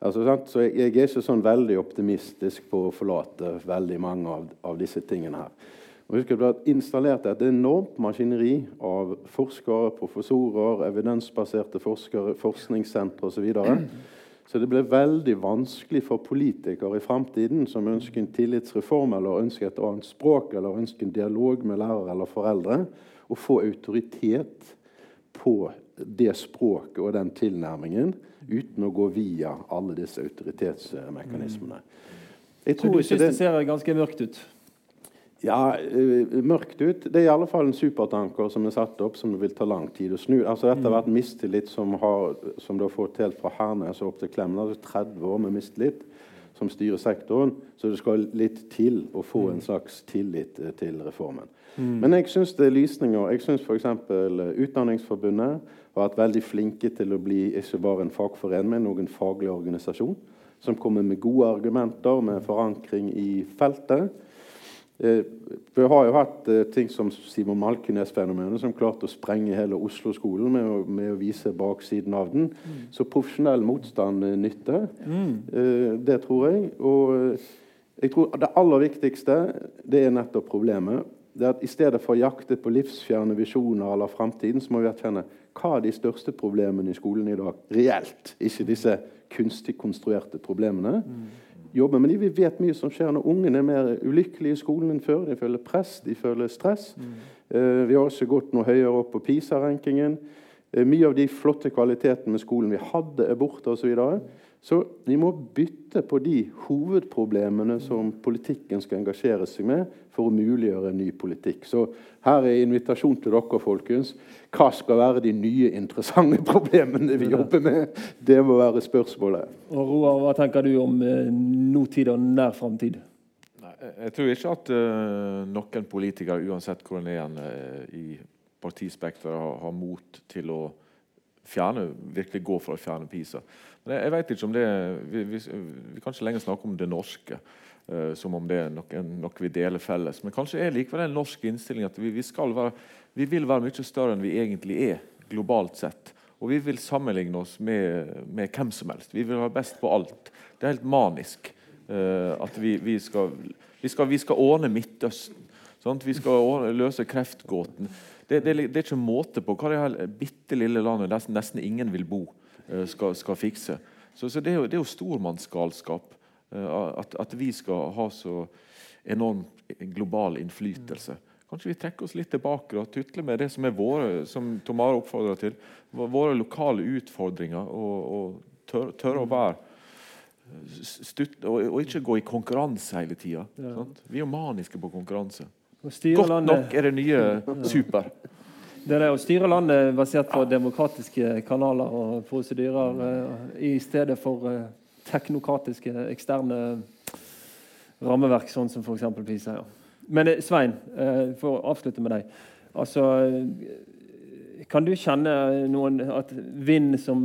Altså, så jeg, jeg, er ikke sånn veldig optimistisk på å forlate veldig mange av, av disse tingene her. Og husk at Det ble installert et enormt maskineri av forskere, professorer, evidensbaserte forskere, forskningssentre osv. Så det blir veldig vanskelig for politikere i framtiden som ønsker en tillitsreform eller ønsker et annet språk eller ønsker en dialog med lærere eller foreldre, å få autoritet på det språket og den tilnærmingen uten å gå via alle disse autoritetsmekanismene.
Jeg tror Så du syns det ser ganske mørkt ut?
Ja, uh, mørkt ut. Det er i alle fall en supertanker som er satt opp, som det vil ta lang tid å snu. Altså, dette har vært mistillit som, har, som du har fått helt fra Hernes opp til. Det er 30 år med mistillit som styrer sektoren. Så det skal litt til å få en slags tillit uh, til reformen. Mm. Men jeg syns det er lysninger. Jeg syns f.eks. Uh, Utdanningsforbundet har vært veldig flinke til å bli ikke bare en fagforening, men også en faglig organisasjon. Som kommer med gode argumenter, med forankring i feltet. Eh, vi har jo hatt eh, ting som Simon Malkenes-fenomenet, som klarte å sprenge hele Oslo-skolen med, med, å vise baksiden av den. Mm. Så profesjonell motstand eh, nytter. Mm. Det tror jeg. Og jeg tror det aller viktigste det er nettopp problemet. det er at I stedet for å jakte på livsfjerne visjoner eller framtiden, så må vi erkjenne hva er de største problemene i skolen i dag reelt. Ikke disse kunstig konstruerte problemene. Mm jobber med dem. Vi vet mye som skjer når ungene er mer ulykkelige i skolen enn før. De føler press, de føler stress. Mm. Uh, vi har også gått noe høyere opp på PISA-rankingen. Uh, mye av de flotte kvalitetene med skolen vi hadde, er borte osv. Så, videre. så vi må bytte på de hovedproblemene som politikken skal engasjere seg med, for å muliggjøre en ny politikk. Så her er invitasjon til dere, folkens. Hva skal være de nye, interessante problemene vi jobber med? Det må være spørsmålet.
Og Roar, Hva tenker du om eh, nåtid og nær framtid?
Jeg tror ikke at uh, noen politikere, uansett hvor en er uh, i partispekteret, har, har, mot til å fjerne, virkelig gå for å fjerne PISA. Men jeg, jeg vet ikke om det Vi, vi, vi kan ikke lenger snakke om det norske. Uh, som om det er noe, noe, vi deler felles. Men kanskje er likevel en norsk innstilling at vi, vi, være, vi, vil være mye større enn vi egentlig er, globalt sett. Og vi vil sammenligne oss med, med hvem som helst. Vi vil være best på alt. Det er helt manisk uh, at vi, skal, skal, vi, skal, ordne Midtøsten. Sant? Vi skal ordne, løse kreftgåten. Det, det, det, er ikke måte på hva det her bitte lille landet der nesten ingen vil bo, uh, skal, skal, fikse. Så, så det, er jo, det er jo stormannsgalskap. Eh, at, at, vi skal ha så enorm global innflytelse. Kanskje vi trekker oss litt tilbake og tutler med det som er våre som Tomara oppfordrer til, våre lokale utfordringer. Og, og tørre tør å være stutt, og, og, ikke gå i konkurranse hele tida. Ja. Vi er maniske på konkurranse. Godt nok er det nye super.
Det er å styre landet basert på demokratiske kanaler og prosedyrer uh, i stedet for teknokratiske, eksterne rammeverk, sånn som f.eks. PISA. Ja. Men eh, Svein, eh, for å avslutte med deg. Altså, eh, kan du kjenne noen at vind som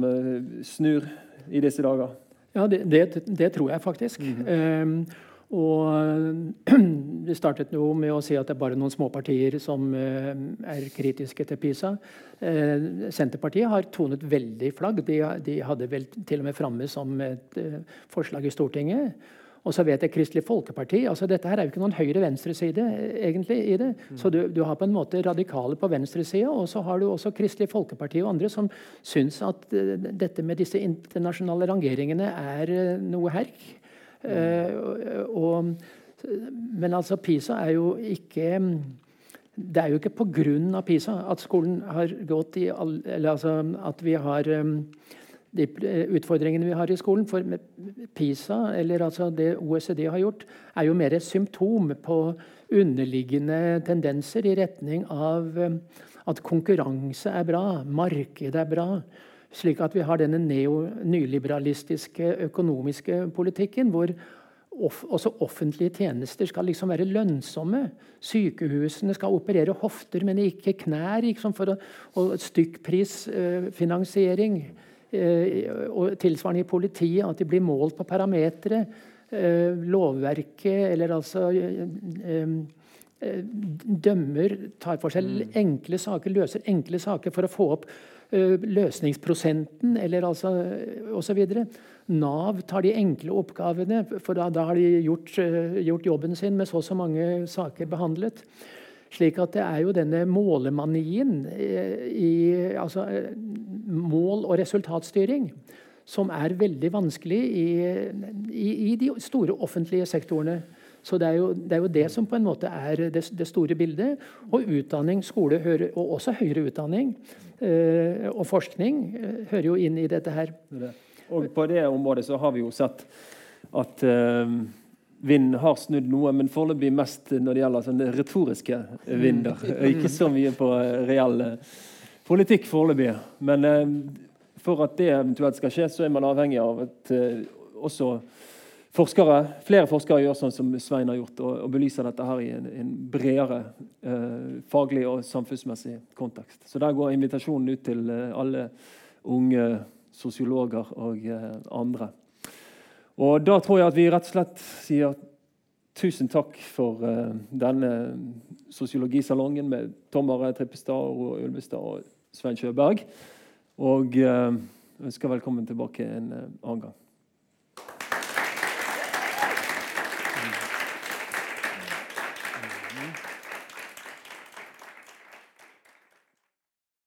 snur i disse dager?
Ja, det, det, det tror jeg faktisk. Mm -hmm. um, og Vi startet jo med å si at det er bare noen småpartier som er kritiske til PISA. Eh, Senterpartiet har tonet veldig flagg. De, de, hadde vel til og med framme som et uh, forslag i Stortinget. Og så vet jeg Kristelig Folkeparti. altså Dette her er jo ikke noen høyre-venstreside egentlig i det. Mm. Så du, du, har på en måte radikale på venstresida, og så har du også Kristelig Folkeparti og andre som syns at dette med disse internasjonale rangeringene er noe herk. Mm. Og, men altså, PISA er jo ikke det er jo ikke pga. PISA at skolen har gått i all, eller altså at vi har um, de utfordringene vi har i skolen. For PISA, eller altså det OECD har gjort, er jo mer et symptom på underliggende tendenser i retning av at konkurranse er bra, markedet er bra. Slik at vi har denne neo, nyliberalistiske økonomiske politikken hvor off, også offentlige tjenester skal liksom være lønnsomme. Sykehusene skal operere hofter, men ikke knær. Liksom for å, og stykkprisfinansiering. Eh, og tilsvarende i politiet, at de blir målt på parametere. Eh, lovverket, eller altså eh, eh dømmer, tar for seg mm. enkle saker, løser enkle saker for å få opp Eh, løsningsprosenten eller altså osv. Nav tar de enkle oppgavene, for da, da har de gjort, eh, gjort, jobben sin med så og så mange saker behandlet. Slik at det er jo denne målemanien eh, i altså, mål- og resultatstyring som er veldig vanskelig i, i, i de store offentlige sektorene. Så det er, jo, det er, jo, det som på en måte er det, det store bildet. Og utdanning, skole hører, og også høyere utdanning eh, og forskning eh, hører jo inn i dette her.
Og på det området så har vi jo sett at eh, vinden har snudd noe, men foreløpig mest når det gjelder sånne retoriske vinder. Mm. Ikke så mye på eh, reell eh, politikk foreløpig. Men eh, for at det eventuelt skal skje, så er man avhengig av at også forskere, flere forskere gjør sånn som Svein har gjort, og, og belyser dette her i en, en bredere eh, faglig og samfunnsmessig kontekst. Så Der går invitasjonen ut til eh, alle unge sosiologer og eh, andre. Og Da tror jeg at vi rett og slett sier tusen takk for eh, denne sosiologisalongen med Tom Are Trippestad, Ro Ulvestad og Svein Sjøberg. Og ønsker velkommen tilbake en annen gang.